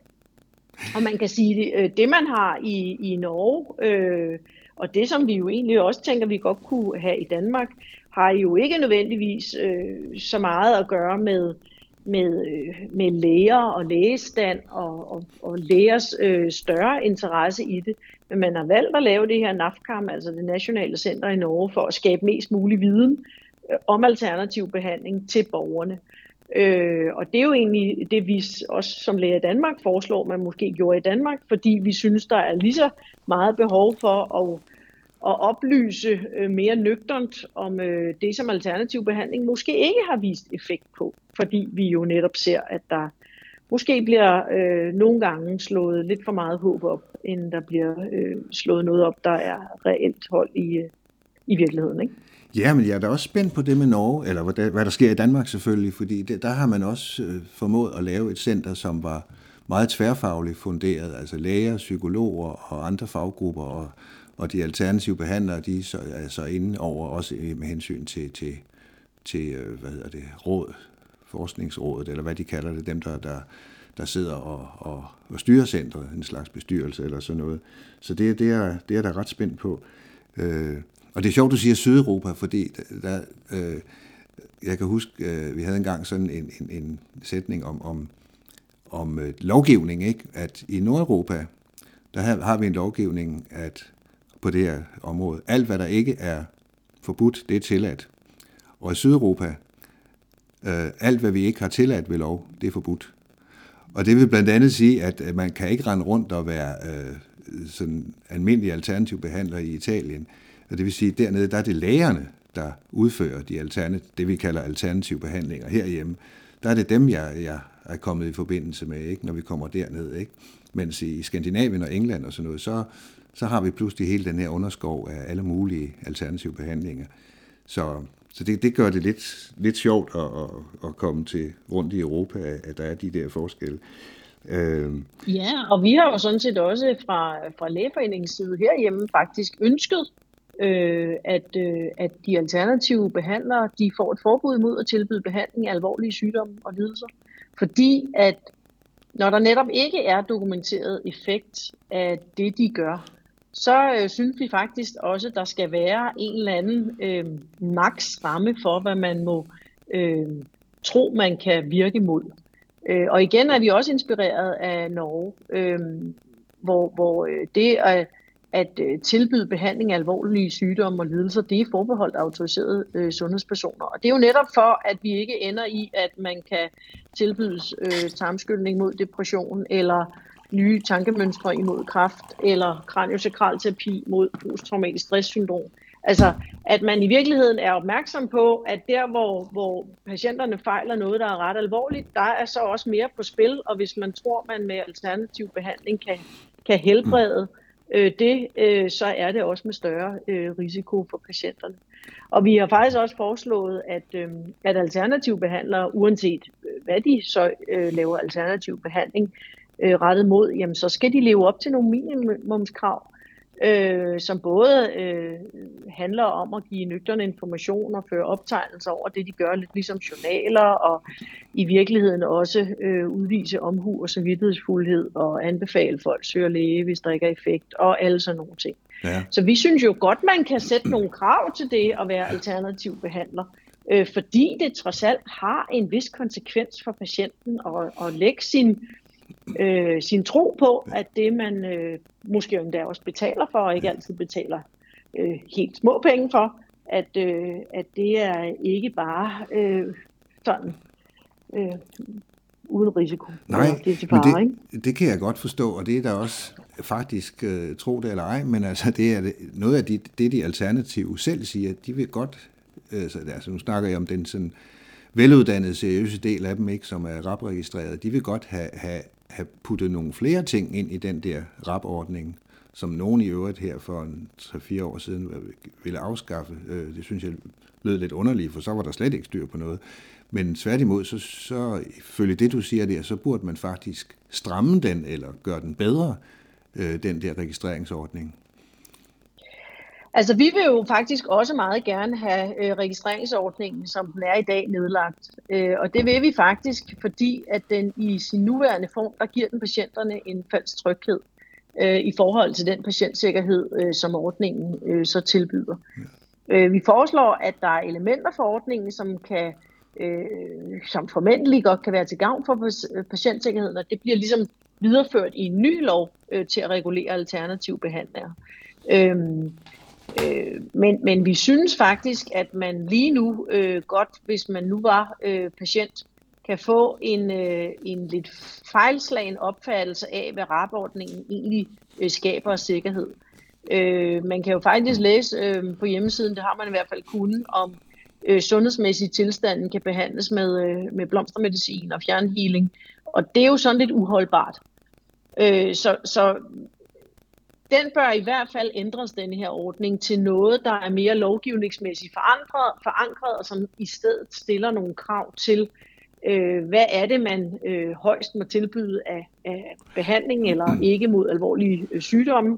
Og man kan sige, øh, det man har i, i Norge, øh, og det som vi jo egentlig også tænker, vi godt kunne have i Danmark, har jo ikke nødvendigvis øh, så meget at gøre med, med, øh, med læger og lægestand og, og, og lægers øh, større interesse i det. Men man har valgt at lave det her NAFKAM, altså det nationale center i Norge, for at skabe mest mulig viden øh, om alternativ behandling til borgerne. Øh, og det er jo egentlig det, vi også som læger i Danmark foreslår, man måske gjorde i Danmark, fordi vi synes, der er lige så meget behov for at, at oplyse øh, mere nøgternt om øh, det, som alternativ behandling måske ikke har vist effekt på, fordi vi jo netop ser, at der måske bliver øh, nogle gange slået lidt for meget håb op, end der bliver øh, slået noget op, der er reelt hold i, øh, i virkeligheden. Ikke? Ja, men jeg er da også spændt på det med Norge, eller hvad der, hvad der sker i Danmark selvfølgelig, fordi det, der har man også øh, formået at lave et center, som var meget tværfagligt funderet, altså læger, psykologer og andre faggrupper, og, og de alternative behandlere, de er så, altså inde over også øh, med hensyn til, til, til øh, hvad hedder det, råd, forskningsrådet, eller hvad de kalder det, dem der, der, der sidder og, og, og styrer centret, en slags bestyrelse eller sådan noget. Så det, det, er, det er der ret spændt på. Øh, og det er sjovt, du siger Sydeuropa, fordi der, øh, jeg kan huske, øh, vi havde engang sådan en, en, en sætning om, om, om øh, lovgivning, ikke? at i Nordeuropa, der har, har vi en lovgivning, at på det her område, alt hvad der ikke er forbudt, det er tilladt. Og i Sydeuropa, øh, alt hvad vi ikke har tilladt ved lov, det er forbudt. Og det vil blandt andet sige, at man kan ikke rende rundt og være øh, sådan almindelig alternativ behandler i Italien. Og det vil sige, at dernede der er det lægerne, der udfører de alternativ, det vi kalder alternativ behandlinger herhjemme. Der er det dem, jeg, jeg er kommet i forbindelse med, ikke, når vi kommer derned. Ikke? Mens i Skandinavien og England og sådan noget, så, så har vi pludselig hele den her underskov af alle mulige alternative behandlinger. Så, så det, det gør det lidt, lidt sjovt at, at, at komme til rundt i Europa, at der er de der forskelle. Øh, Ja, og vi har jo sådan set også fra, fra lægeforeningens side herhjemme faktisk ønsket, øh, at, øh, at de alternative behandlere de får et forbud mod at tilbyde behandling af alvorlige sygdomme og lidelser. Fordi at når der netop ikke er dokumenteret effekt af det, de gør, så øh, synes vi faktisk også, at der skal være en eller anden øh, maks ramme for, hvad man må øh, tro, man kan virke mod. Øh, og igen er vi også inspireret af Norge, øh, hvor, hvor øh, det at, at øh, tilbyde behandling af alvorlige sygdomme og lidelser, det er forbeholdt autoriserede øh, sundhedspersoner. Og det er jo netop for, at vi ikke ender i, at man kan tilbydes øh, tarmskyldning mod depression, eller nye tankemønstre imod kræft, eller kraniosakralterapi mod posttraumatisk stresssyndrom. Altså, at man i virkeligheden er opmærksom på, at der, hvor, hvor patienterne fejler noget, der er ret alvorligt, der er så også mere på spil, og hvis man tror, man med alternativ behandling kan, kan helbrede mm øh, det, øh, så er det også med større øh, risiko for patienterne. Og vi har faktisk også foreslået, at, øh, at alternative behandlere, uanset øh, hvad de så øh, laver alternativ behandling øh, rettet mod, jamen så skal de leve op til nogle minimumskrav, øh, som både øh, handler om at give nøgterne information og føre optegnelser over det, de gør, lidt ligesom journaler, og i virkeligheden også øh, udvise omhu og samvittighedsfuldhed og anbefale folk søger læge, hvis der ikke er effekt, og alle sådan nogle ting. ja. Så vi synes jo godt, man kan sætte nogle krav til det at være alternativ behandler, øh, fordi det trods alt har en vis konsekvens for patienten at, at lægge sin, øh, sin tro på, at det man øh, måske endda også betaler for, og ikke altid betaler øh, helt små penge for, at, øh, at det er ikke bare øh, sådan øh, uden risiko. Nej, det til fare, men det, det kan jeg godt forstå, og det er der også faktisk, øh, tro det eller ej, men altså det er noget af det, det de alternative selv siger, de vil godt, øh, så, altså nu snakker jeg om den sådan veluddannede, seriøse del af dem, ikke, som er RAP-registreret, de vil godt have, have, have puttet nogle flere ting ind i den der rapordning, som nogen i øvrigt her for en 3-4 år siden ville afskaffe. Øh, det synes jeg lød lidt underligt, for så var der slet ikke styr på noget. Men tværtimod, så, så følge det, du siger der, så burde man faktisk stramme den, eller gøre den bedre, øh, den der registreringsordning. Altså, vi vil jo faktisk også meget gerne have øh, registreringsordningen, som den er i dag, nedlagt. Øh, og det vil vi faktisk, fordi at den i sin nuværende form, der giver den patienterne en falsk tryghed øh, i forhold til den patientsikkerhed, øh, som ordningen øh, så tilbyder. Ja. Øh, vi foreslår, at der er elementer for ordningen, som kan øh, som formentlig godt kan være til gavn for patientsikkerheden, og det bliver ligesom videreført i en ny lov øh, til at regulere alternative behandlinger. Øhm, øh, men, men vi synes faktisk, at man lige nu øh, godt, hvis man nu var øh, patient, kan få en, øh, en lidt fejlslagen opfattelse af, hvad rapordningen egentlig øh, skaber af sikkerhed. Øh, man kan jo faktisk læse øh, på hjemmesiden, det har man i hvert fald kunnet, om øh, sundhedsmæssige tilstanden kan behandles med, øh, med blomstermedicin og fjernhealing. Og det er jo sådan lidt uholdbart. Øh, så, så den bør i hvert fald ændres, den her ordning, til noget, der er mere lovgivningsmæssigt forankret, forankret og som i stedet stiller nogle krav til, øh, hvad er det, man øh, højst må tilbyde af, af behandling eller ikke mod alvorlige øh, sygdomme,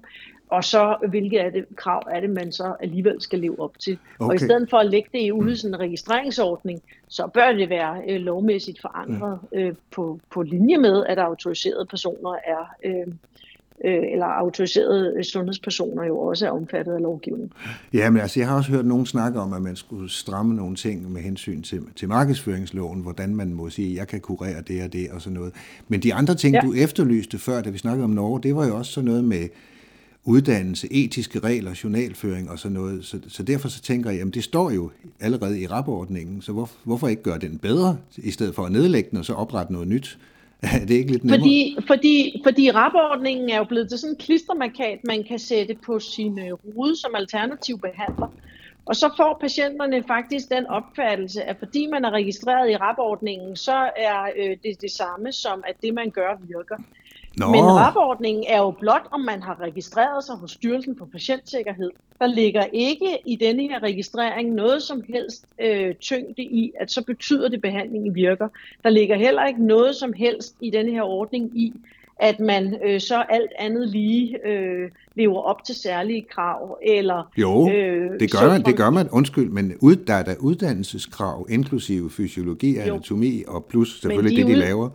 og så hvilke er det, krav er det, man så alligevel skal leve op til. Okay. Og i stedet for at lægge det ude i sådan en registreringsordning, så bør det være øh, lovmæssigt forankret øh, på, på linje med, at autoriserede personer er, øh, øh, eller autoriserede sundhedspersoner jo også er omfattet af lovgivningen. Ja, men altså, jeg har også hørt nogen snakke om, at man skulle stramme nogle ting med hensyn til, til markedsføringsloven, hvordan man må sige, at jeg kan kurere det og det og sådan noget. Men de andre ting, ja. du efterlyste før, da vi snakkede om Norge, det var jo også sådan noget med uddannelse, etiske regler, journalføring og sådan noget. Så, så derfor så tænker jeg, at det står jo allerede i rapordningen, så hvor, hvorfor ikke gøre den bedre, i stedet for at nedlægge den og så oprette noget nyt? Er det ikke lidt nemmere? Fordi, fordi, fordi rapordningen er jo blevet til sådan en klistermarkat, man kan sætte på sin øh, rude som alternativ behandler. Og så får patienterne faktisk den opfattelse, at fordi man er registreret i rapordningen, så er øh, det det samme som, at det man gør virker. Nå. Men rapordningen er jo blot, om man har registreret sig hos Styrelsen for Patientsikkerhed. Der ligger ikke i denne her registrering noget som helst øh, tyngde i, at så betyder det, at behandlingen virker. Der ligger heller ikke noget som helst i denne her ordning i, at man øh, så alt andet lige øh, lever op til særlige krav. Eller, jo, øh, det, gør man, det gør man, undskyld, men ud, der er der uddannelseskrav, inklusive fysiologi, anatomi jo. og plus selvfølgelig de det, de ud, laver.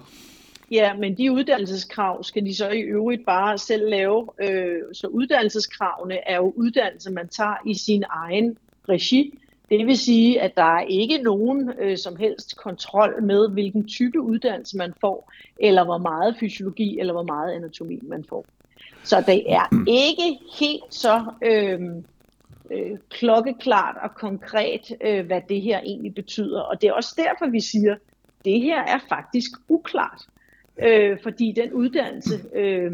Ja, men de uddannelseskrav skal de så i øvrigt bare selv lave. Øh, så uddannelseskravene er jo uddannelse, man tager i sin egen regi. Det vil sige, at der er ikke nogen øh, som helst kontrol med, hvilken type uddannelse man får, eller hvor meget fysiologi eller hvor meget anatomi man får. Så det er ikke helt så øh, øh, klokkeklart og konkret, øh, hvad det her egentlig betyder. Og det er også derfor, vi siger, at det her er faktisk uklart øh, fordi den uddannelse, øh,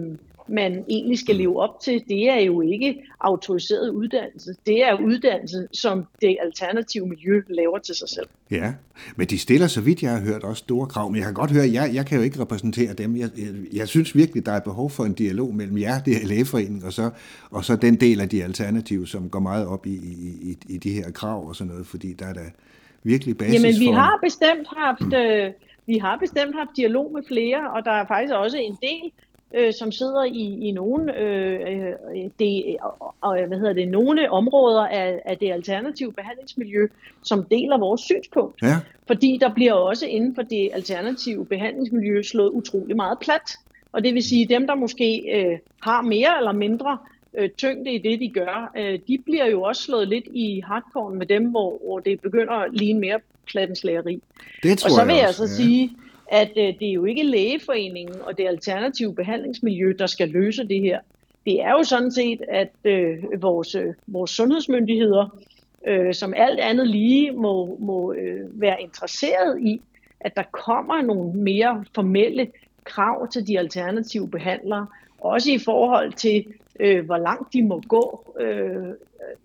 man egentlig skal leve op til, det er jo ikke autoriseret uddannelse. Det er uddannelse, som det alternative miljø laver til sig selv. Ja, men de stiller, så vidt jeg har hørt, også store krav. Men jeg kan godt høre, at jeg, jeg kan jo ikke repræsentere dem. Jeg, jeg, jeg synes virkelig, der er behov for en dialog mellem jer, det er lægeforening, og så, og så den del af de alternative, som går meget op i, i, i de her krav og sådan noget, fordi der er der virkelig basis Jamen, vi for... har bestemt haft... Mm. Øh, vi har bestemt haft dialog med flere, og der er faktisk også en del, øh, som sidder i, i nogle, øh, øh det, og, hvad hedder det, nogle områder af, af det alternative behandlingsmiljø, som deler vores synspunkt. Ja. Fordi der bliver også inden for det alternative behandlingsmiljø slået utrolig meget plat. Og det vil sige, at dem, der måske øh, har mere eller mindre øh, tyngde i det, de gør, øh, de bliver jo også slået lidt i hardcore med dem, hvor, hvor det begynder at ligne mere plattenslageri. Det tror og så vil jeg, jeg, så ja. sige, at øh, det er jo ikke lægeforeningen og det alternative behandlingsmiljø, der skal løse det her. Det er jo sådan set, at øh, vores, øh, vores sundhedsmyndigheder, øh, som alt andet lige må, må øh, være interesseret i, at der kommer nogle mere formelle krav til de alternative behandlere, også i forhold til, øh, hvor langt de må gå øh,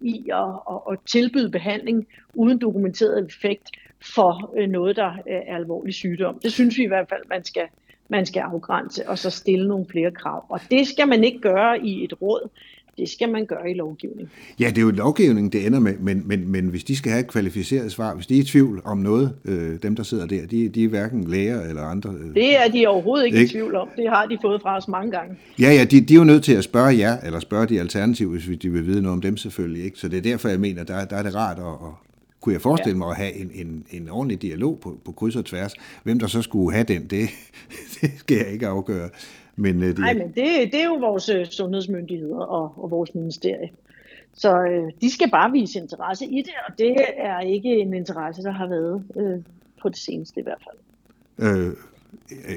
i at, at, at tilbyde behandling uden dokumenteret effekt for øh, noget, der øh, er alvorlig sygdom. Det synes vi i hvert fald, man skal, man skal afgrænse og så stille nogle flere krav. Og det skal man ikke gøre i et råd. Det skal man gøre i lovgivning. Ja, det er jo lovgivning, det ender med, men, men, men hvis de skal have et kvalificeret svar, hvis de er i tvivl om noget, øh, dem der sidder der, de, de er hverken læger eller andre. Øh, det er de overhovedet ikke, ikke i tvivl om. Det har de fået fra os mange gange. Ja, ja, de, de er jo nødt til at spørge jer, eller spørge de alternative, hvis de vil vide noget om dem selvfølgelig. Ikke? Så det er derfor, jeg mener, der, der er det rart at, at kunne jeg forestille mig at have en, en, en ordentlig dialog på, på kryds og tværs. Hvem der så skulle have den, det, det skal jeg ikke afgøre. Men, uh, det... Nej, men det, det er jo vores uh, sundhedsmyndigheder og, og vores ministerie. Så uh, de skal bare vise interesse i det, og det er ikke en interesse, der har været uh, på det seneste i hvert fald. Øh,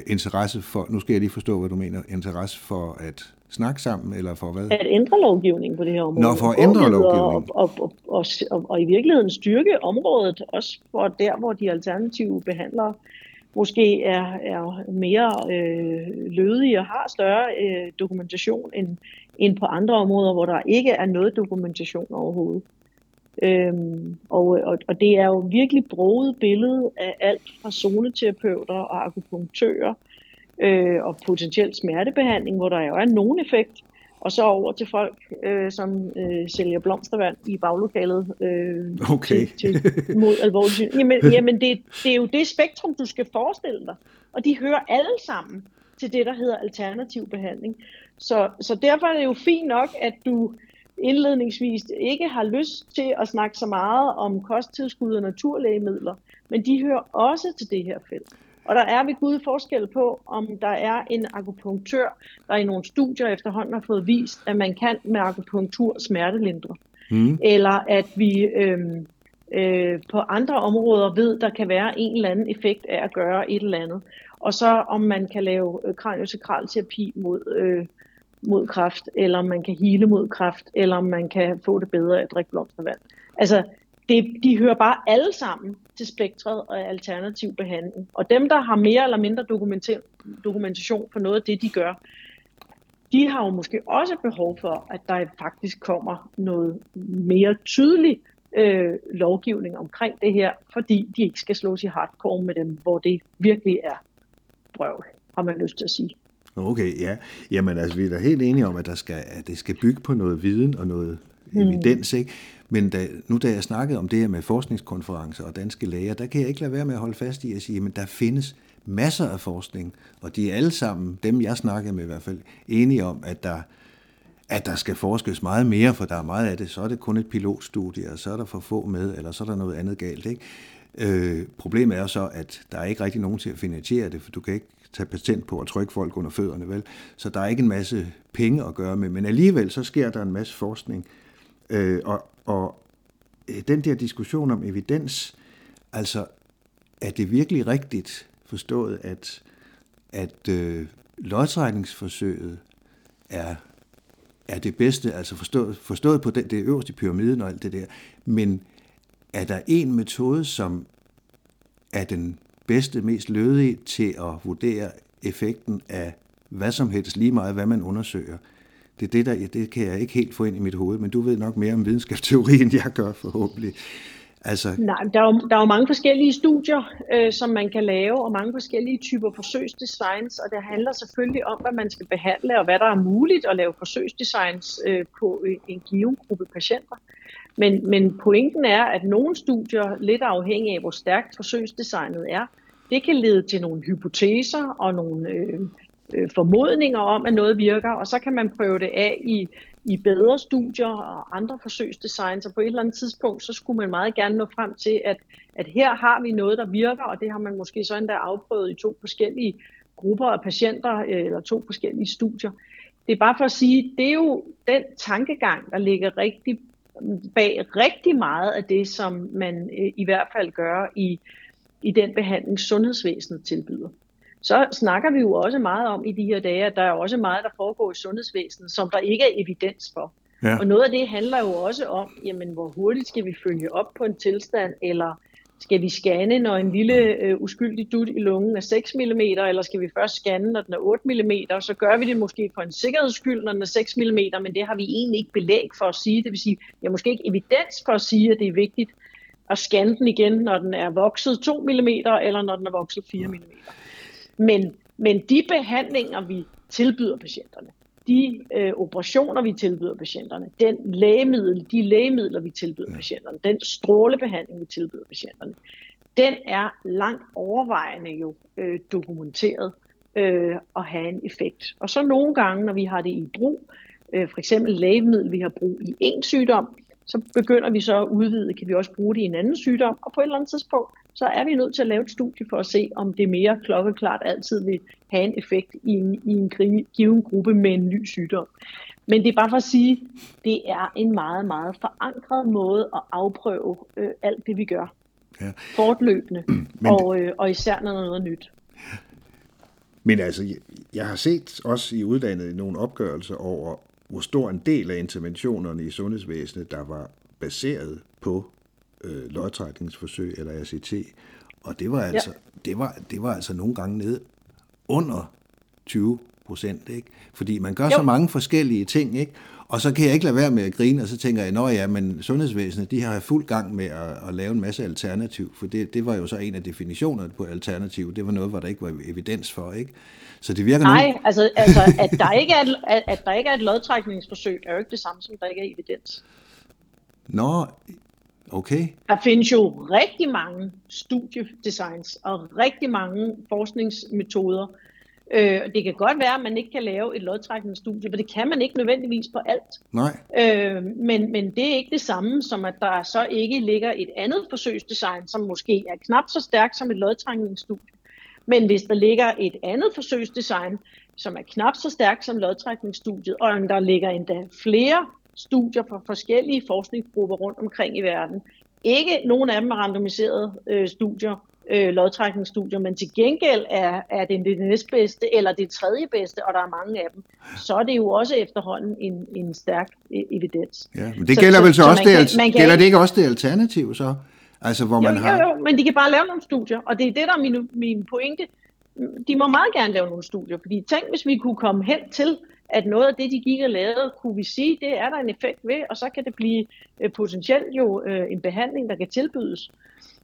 interesse for, nu skal jeg lige forstå, hvad du mener, interesse for at snakke sammen, eller for hvad? At ændre lovgivningen på det her område. Nå, for at ændre lovgivningen. Og, og, og, og, og, og i virkeligheden styrke området, også for der, hvor de alternative behandlere måske er, er mere øh, lødige og har større øh, dokumentation end, end på andre områder, hvor der ikke er noget dokumentation overhovedet. Øhm, og, og, og det er jo virkelig broget billede af alt fra zoneterapeuter og akupunktører øh, og potentielt smertebehandling, hvor der jo er nogen effekt, og så over til folk, øh, som øh, sælger blomstervand i baglokalet øh, okay. til, til, mod alvorlig syn. Jamen, jamen det, det er jo det spektrum, du skal forestille dig. Og de hører alle sammen til det, der hedder alternativ behandling. Så, så derfor er det jo fint nok, at du indledningsvis ikke har lyst til at snakke så meget om kosttilskud og naturlægemidler, men de hører også til det her felt. Og der er ved Gud forskel på, om der er en akupunktør, der i nogle studier efterhånden har fået vist, at man kan med akupunktur smertelindre. Mm. Eller at vi øh, øh, på andre områder ved, der kan være en eller anden effekt af at gøre et eller andet. Og så om man kan lave øh, kraniosakral terapi mod, øh, mod kræft, eller om man kan hele mod kræft, eller om man kan få det bedre af at drikke blomstervand. Altså, det, de hører bare alle sammen til spektret af alternativ behandling. Og dem, der har mere eller mindre dokumentation for noget af det, de gør, de har jo måske også behov for, at der faktisk kommer noget mere tydelig øh, lovgivning omkring det her, fordi de ikke skal slås i hardcore med dem, hvor det virkelig er brøv, har man lyst til at sige. Okay, ja. Jamen altså, vi er da helt enige om, at, der skal, at det skal bygge på noget viden og noget mm. evidens, ikke? Men da, nu da jeg snakkede om det her med forskningskonferencer og danske læger, der kan jeg ikke lade være med at holde fast i at sige, at der findes masser af forskning, og de er alle sammen, dem jeg snakkede med i hvert fald, enige om, at der, at der skal forskes meget mere, for der er meget af det, så er det kun et pilotstudie, og så er der for få med, eller så er der noget andet galt. Ikke? Øh, problemet er så, at der er ikke rigtig nogen til at finansiere det, for du kan ikke tage patent på at trykke folk under fødderne, vel? Så der er ikke en masse penge at gøre med, men alligevel så sker der en masse forskning, øh, og, og øh, den der diskussion om evidens, altså er det virkelig rigtigt forstået, at, at øh, lodtrækningsforsøget er, er det bedste, altså forstået, forstået på den, det øverste pyramiden og alt det der, men er der en metode, som er den bedste, mest lødige til at vurdere effekten af hvad som helst, lige meget hvad man undersøger, det er det, der, ja, det kan jeg ikke helt få ind i mit hoved, men du ved nok mere om videnskabsteori, end jeg gør forhåbentlig. Altså... Nej, der er, jo, der er jo mange forskellige studier, øh, som man kan lave, og mange forskellige typer forsøgsdesigns, og det handler selvfølgelig om, hvad man skal behandle, og hvad der er muligt at lave forsøgsdesigns øh, på en given gruppe patienter. Men, men pointen er, at nogle studier, lidt afhængig af hvor stærkt forsøgsdesignet er, det kan lede til nogle hypoteser og nogle øh, øh, formodninger om, at noget virker, og så kan man prøve det af i, i bedre studier og andre forsøgsdesigns, og på et eller andet tidspunkt, så skulle man meget gerne nå frem til, at, at her har vi noget, der virker, og det har man måske så endda afprøvet i to forskellige grupper af patienter, øh, eller to forskellige studier. Det er bare for at sige, det er jo den tankegang, der ligger rigtig bag rigtig meget af det, som man øh, i hvert fald gør i, i den behandling, sundhedsvæsenet tilbyder så snakker vi jo også meget om i de her dage, at der er også meget, der foregår i sundhedsvæsenet, som der ikke er evidens for. Ja. Og noget af det handler jo også om, jamen, hvor hurtigt skal vi følge op på en tilstand, eller skal vi scanne, når en lille øh, uskyldig dut i lungen er 6 mm, eller skal vi først scanne, når den er 8 mm? Så gør vi det måske for en sikkerheds skyld, når den er 6 mm, men det har vi egentlig ikke belæg for at sige. Det vil sige, har måske ikke evidens for at sige, at det er vigtigt at scanne den igen, når den er vokset 2 mm, eller når den er vokset 4 mm. Men, men de behandlinger, vi tilbyder patienterne, de øh, operationer, vi tilbyder patienterne, den lægemiddel, de lægemidler, vi tilbyder patienterne, den strålebehandling, vi tilbyder patienterne, den er langt overvejende jo øh, dokumenteret øh, at have en effekt. Og så nogle gange, når vi har det i brug, øh, for eksempel lægemiddel, vi har brug i en sygdom, så begynder vi så at udvide, kan vi også bruge det i en anden sygdom, og på et eller andet tidspunkt, så er vi nødt til at lave et studie for at se, om det mere klokkeklart altid vil have en effekt i en, i en given gruppe med en ny sygdom. Men det er bare for at sige, det er en meget, meget forankret måde at afprøve øh, alt det, vi gør. Ja. Fortløbende, Men... og, øh, og især når noget er nyt. Men altså, jeg har set også i uddannet nogle opgørelser over, hvor stor en del af interventionerne i sundhedsvæsenet, der var baseret på øh, lodtrækningsforsøg eller ACT. Og det var altså, ja. det var, det var altså nogle gange ned under 20 procent, ikke? Fordi man gør jo. så mange forskellige ting, ikke? Og så kan jeg ikke lade være med at grine, og så tænker jeg, at ja, men sundhedsvæsenet, de har fuld gang med at, at lave en masse alternativ, for det, det var jo så en af definitionerne på alternativ. Det var noget, hvor der ikke var evidens for, ikke? Så det virker Nej, nu... altså, altså at, der ikke er et, at, at der ikke er et lodtrækningsforsøg, er jo ikke det samme som, der ikke er evidens. Nå, Okay. Der findes jo rigtig mange studiedesigns og rigtig mange forskningsmetoder. Øh, det kan godt være, at man ikke kan lave et lodtrækningsstudie, for det kan man ikke nødvendigvis på alt. Nej. Øh, men, men det er ikke det samme, som at der så ikke ligger et andet forsøgsdesign, som måske er knap så stærkt som et lodtrækningsstudie. Men hvis der ligger et andet forsøgsdesign, som er knap så stærkt som lodtrækningsstudiet, og der ligger endda flere studier fra forskellige forskningsgrupper rundt omkring i verden. Ikke nogen af dem er randomiserede øh, studier, øh, lodtrækningsstudier, men til gengæld er, er det det næstbedste eller det tredje bedste, og der er mange af dem, så er det jo også efterhånden en, en stærk e, evidens. Ja, men det så, gælder så, vel så, så også det, kan, gælder det ikke også det alternativ så? Altså, hvor man jo, har... jo, jo, men de kan bare lave nogle studier, og det er det, der er min, min pointe. De må meget gerne lave nogle studier, fordi tænk, hvis vi kunne komme hen til, at noget af det, de gik og lavede, kunne vi sige, det er der en effekt ved, og så kan det blive øh, potentielt jo øh, en behandling, der kan tilbydes.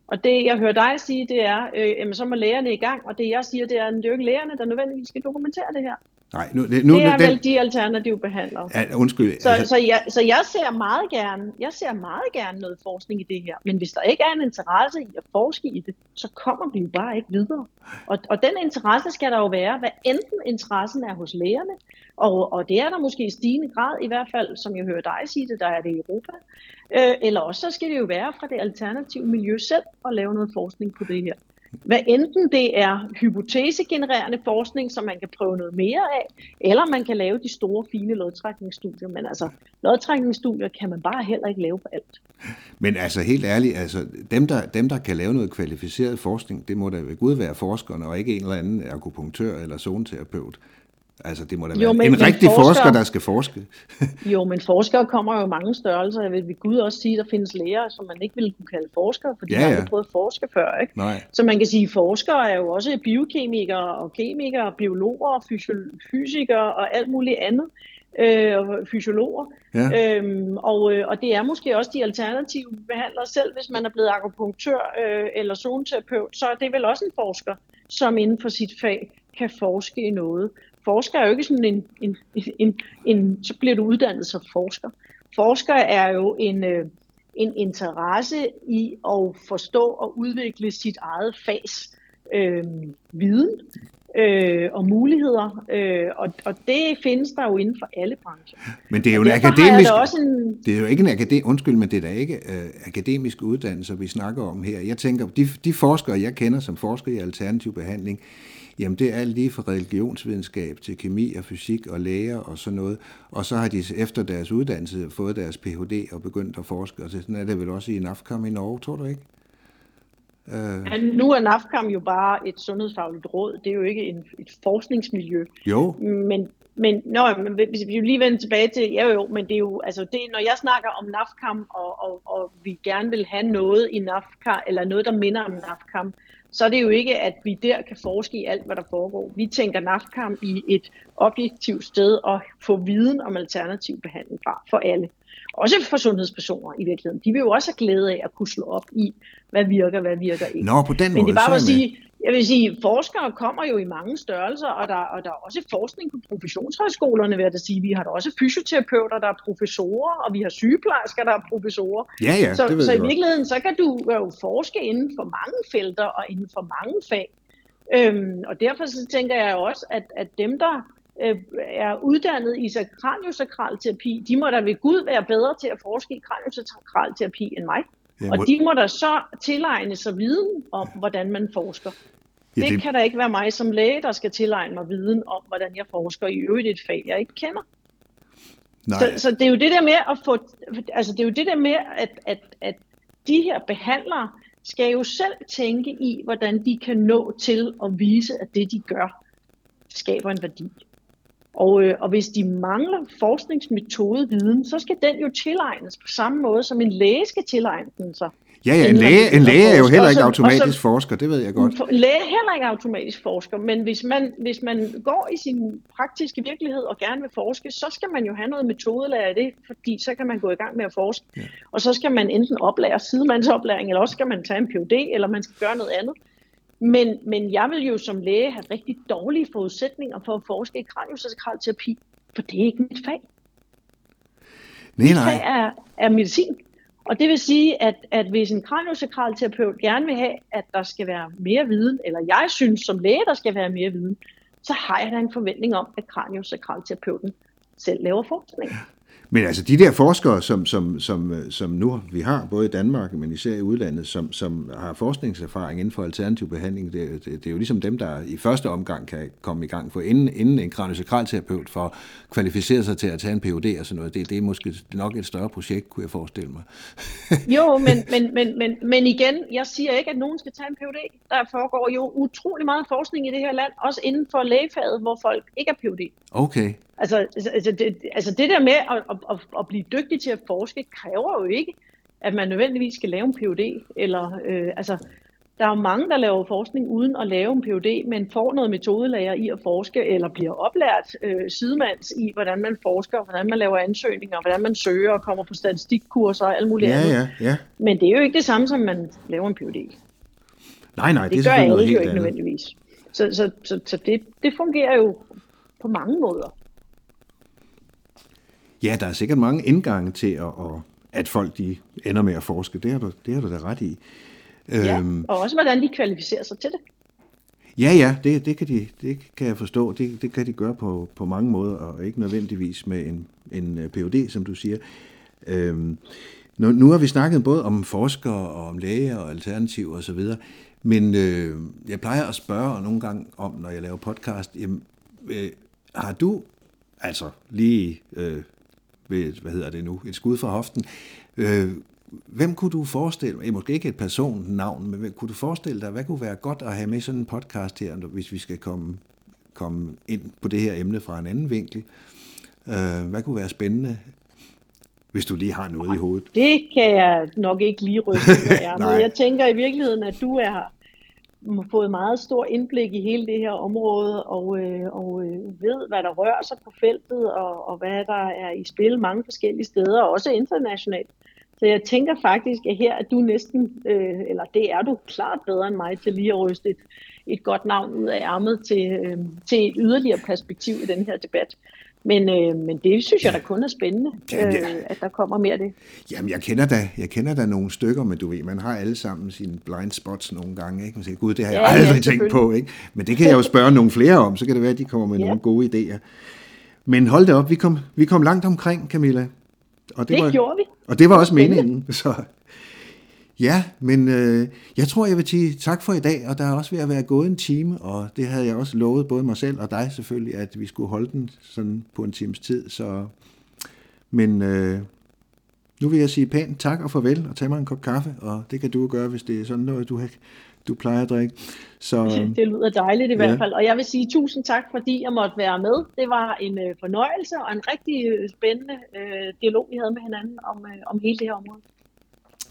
Og det, jeg hører dig sige, det er, øh, jamen, så må lægerne i gang, og det jeg siger, det er, at det er jo ikke lægerne, der nødvendigvis skal dokumentere det her. Nej, nu, det, nu, det er den, vel de alternative behandlere. Ja, undskyld. Så, altså, så, jeg, så jeg ser meget gerne, jeg ser meget gerne noget forskning i det her. Men hvis der ikke er en interesse i at forske i det, så kommer vi jo bare ikke videre. Og, og den interesse skal der jo være, hvad enten interessen er hos lægerne, og, og det er der måske i stigende grad, i hvert fald, som jeg hører dig sige det, der er det i Europa. Øh, eller også så skal det jo være fra det alternative miljø selv at lave noget forskning på det her. Hvad enten det er hypotesegenererende forskning, som man kan prøve noget mere af, eller man kan lave de store, fine lodtrækningsstudier. Men altså, lodtrækningsstudier kan man bare heller ikke lave på alt. Men altså helt ærligt, altså, dem, der, dem der kan lave noget kvalificeret forskning, det må da ved Gud være forskerne, og ikke en eller anden akupunktør eller zoneterapeut. Altså, det må da være jo, men, en rigtig forsker, forsker, der skal forske. jo, men forskere kommer jo mange størrelser. Jeg vil ved Gud også sige, at der findes læger, som man ikke ville kunne kalde forskere, fordi ja, ja. man har prøvet at forske før. Ikke? Nej. Så man kan sige, at forskere er jo også biokemikere og kemikere, biologer, fysikere og alt muligt andet. Øh, fysiologer. Ja. Øhm, og, øh, og det er måske også de alternative behandlere selv, hvis man er blevet akupunktør øh, eller zoneterapeut, så er det vel også en forsker, som inden for sit fag kan forske i noget forsker er jo ikke sådan en, en, en, en, en så bliver du uddannet som forsker. Forsker er jo en, øh, en interesse i at forstå og udvikle sit eget fags øh, viden øh, og muligheder, øh, og, og det findes der jo inden for alle brancher. Men det er jo en akademisk, det også en, det er jo ikke en akademisk, undskyld, men det er da ikke øh, akademisk uddannelse, vi snakker om her. Jeg tænker, de, de forskere, jeg kender som forsker i alternativ behandling, Jamen det er alt lige fra religionsvidenskab til kemi og fysik og læger og sådan noget. Og så har de efter deres uddannelse fået deres Ph.D. og begyndt at forske. Og sådan er det vel også i NAFKAM i Norge, tror du ikke? Uh... Ja, nu er NAFKAM jo bare et sundhedsfagligt råd. Det er jo ikke en, et forskningsmiljø. Jo. Men, men, nå, men hvis vi lige vender tilbage til, ja jo, men det er jo, altså det, når jeg snakker om NAFCAM, og, og, og vi gerne vil have noget i NAFCAM, eller noget, der minder om NAFCAM, så er det jo ikke, at vi der kan forske i alt, hvad der foregår. Vi tænker NAFCAM i et objektivt sted at få viden om alternativ behandling fra for alle. Også for sundhedspersoner i virkeligheden. De vil jo også have glæde af at kunne slå op i, hvad virker, hvad virker ikke. Nå, på den Men måde, det er bare at sige, jeg vil sige, forskere kommer jo i mange størrelser, og der, og der er også forskning på professionshøjskolerne, vil jeg da sige. Vi har da også fysioterapeuter, der er professorer, og vi har sygeplejersker, der er professorer. Ja, ja, så, det ved så i virkeligheden, så kan du jo forske inden for mange felter og inden for mange fag. Øhm, og derfor så tænker jeg også, at, at dem, der øh, er uddannet i kraniosakral terapi, de må da ved Gud være bedre til at forske i kraniosakral terapi end mig. Ja, Og de må da så tilegne sig viden om, hvordan man forsker. Ja, det, det- det kan da ikke være mig som læge, der skal tilegne mig viden om, hvordan jeg forsker i øvrigt et fag, jeg ikke kender. Nej, Så, så det er jo det der med at få, altså det er jo det der med, at, at, at de her behandlere skal jo selv tænke i, hvordan de kan nå til at vise, at det de gør, skaber en værdi. Og, øh, og hvis de mangler forskningsmetodeviden, så skal den jo tilegnes på samme måde, som en læge skal tilegne den sig. ja, ja, en læge, en læge er jo heller ikke automatisk så- forsker, det ved jeg godt. For- Læge er heller ikke automatisk forsker, men hvis man, hvis man går i sin praktiske virkelighed og gerne vil forske, så skal man jo have noget metodelærer i det, fordi så kan man gå i gang med at forske. Ja. Og så skal man enten oplære sidemandsoplæring, eller også skal man tage en PhD, eller man skal gøre noget andet. Men, men jeg vil jo som læge have rigtig dårlige forudsætninger for at forske i kraniosakral terapi, for det er ikke mit fag. Nej, fag nej. er, er medicin. Og det vil sige, at, at hvis en kraniosakral terapeut gerne vil have, at der skal være mere viden, eller jeg synes som læge, der skal være mere viden, så har jeg da en forventning om, at kraniosakral terapeuten selv laver forskning. Men altså de der forskere, som, som, som, øh, som nu vi har, både i Danmark, men især i udlandet, som, som har forskningserfaring inden for alternativ behandling, det, det, det er jo ligesom dem, der i første omgang kan komme i gang. For inden, inden en kraniosakralterapeut får kvalificeret sig til at tage en Ph.D. og sådan noget, det, det er måske nok et større projekt, kunne jeg forestille mig. Jo, men, men, men, men, men igen, jeg siger ikke, at nogen skal tage en PhD. Der foregår jo utrolig meget forskning i det her land, også inden for lægefaget, hvor folk ikke er PhD. Okay. Altså, altså, det, altså det der med at, at, at, blive dygtig til at forske, kræver jo ikke, at man nødvendigvis skal lave en PhD. Eller, øh, altså, der er jo mange, der laver forskning uden at lave en PhD, men får noget metodelærer i at forske, eller bliver oplært øh, sidemands i, hvordan man forsker, hvordan man laver ansøgninger, hvordan man søger og kommer på statistikkurser og alt muligt Ja, andet. ja, ja. Men det er jo ikke det samme, som man laver en PhD. Nej, nej, det, Det, er gør alle jo ikke andet. nødvendigvis. Så, så, så, så det, det fungerer jo på mange måder. Ja, der er sikkert mange indgange til, at, at, at folk de ender med at forske. Det har du, det har du da ret i. Ja, Øhm, og også hvordan de kvalificerer sig til det. Ja, ja, det, det, kan, de, det kan jeg forstå. Det, det kan de gøre på, på mange måder, og ikke nødvendigvis med en, en øh, Ph.D., som du siger. Øhm, nu, nu har vi snakket både om forskere og om læger og alternativ og så videre, men øh, jeg plejer at spørge nogle gange om, når jeg laver podcast, jamen, øh, har du, altså lige øh, ved, hvad hedder det nu, et skud fra hoften, øh, hvem kunne du forestille dig, måske ikke et personnavn, men hvem kunne du forestille dig, hvad kunne være godt at have med sådan en podcast her, hvis vi skal komme, komme ind på det her emne fra en anden vinkel? Øh, hvad kunne være spændende, hvis du lige har noget i hovedet? Det kan jeg nok ikke lige jer. Nej. Men jeg tænker i virkeligheden, at du er, fået meget stor indblik i hele det her område, og, øh, og øh, ved, hvad der rører sig på feltet, og, og hvad der er i spil mange forskellige steder, også internationalt. Så jeg tænker faktisk, at her er du næsten, øh, eller det er du klart bedre end mig til lige at ryste et, et godt navn ud af ærmet til, øh, til et yderligere perspektiv i den her debat. Men, øh, men det synes jeg da kun er spændende, Jamen, ja. øh, at der kommer mere af det. Jamen, jeg kender da, jeg kender da nogle stykker, men du ved, man har alle sammen sine blind spots nogle gange, ikke? Man siger, gud, det har jeg Ja, ja, aldrig tænkt selvfølgelig. på, ikke? Men det kan jeg jo spørge nogle flere om, så kan det være, at de kommer med Ja. nogle gode idéer. Men hold da op, vi kom, vi kom langt omkring, Camilla. Og Det var, gjorde vi. Og det var også meningen, så... Ja, men øh, jeg tror, jeg vil sige tak for i dag, og der er også ved at være gået en time, og det havde jeg også lovet både mig selv og dig selvfølgelig, at vi skulle holde den sådan på en times tid, så... Men øh, nu vil jeg sige pænt tak og farvel, og tage mig en kop kaffe, og det kan du gøre, hvis det er sådan noget, du har, du plejer at drikke. Så, Det lyder dejligt i Ja. hvert fald. Og jeg vil sige tusind tak, fordi jeg måtte være med. Det var en øh, fornøjelse og en rigtig øh, spændende øh, dialog, vi havde med hinanden om, øh, om hele det her område.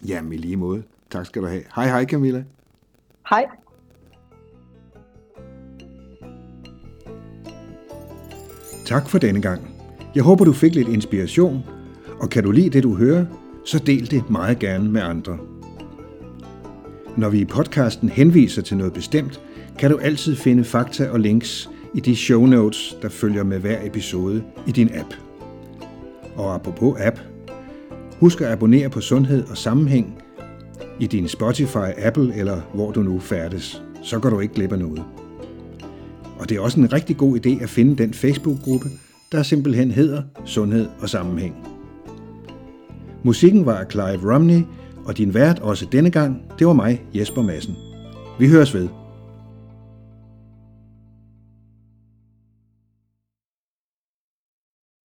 Jamen i lige måde. Tak skal du have. Hej hej Camilla. Hej. Tak for denne gang. Jeg håber, du fik lidt inspiration, og kan du lide det, du hører, så del det meget gerne med andre. Når vi i podcasten henviser til noget bestemt, kan du altid finde fakta og links i de show notes, der følger med hver episode i din app. Og apropos app, husk at abonnere på Sundhed og Sammenhæng i din Spotify, Apple eller hvor du nu færdes. Så går du ikke glip af noget. Og det er også en rigtig god idé at finde den Facebook-gruppe, der simpelthen hedder Sundhed og Sammenhæng. Musikken var af Clive Romney, og din vært også denne gang, det var mig, Jesper Madsen. Vi høres ved.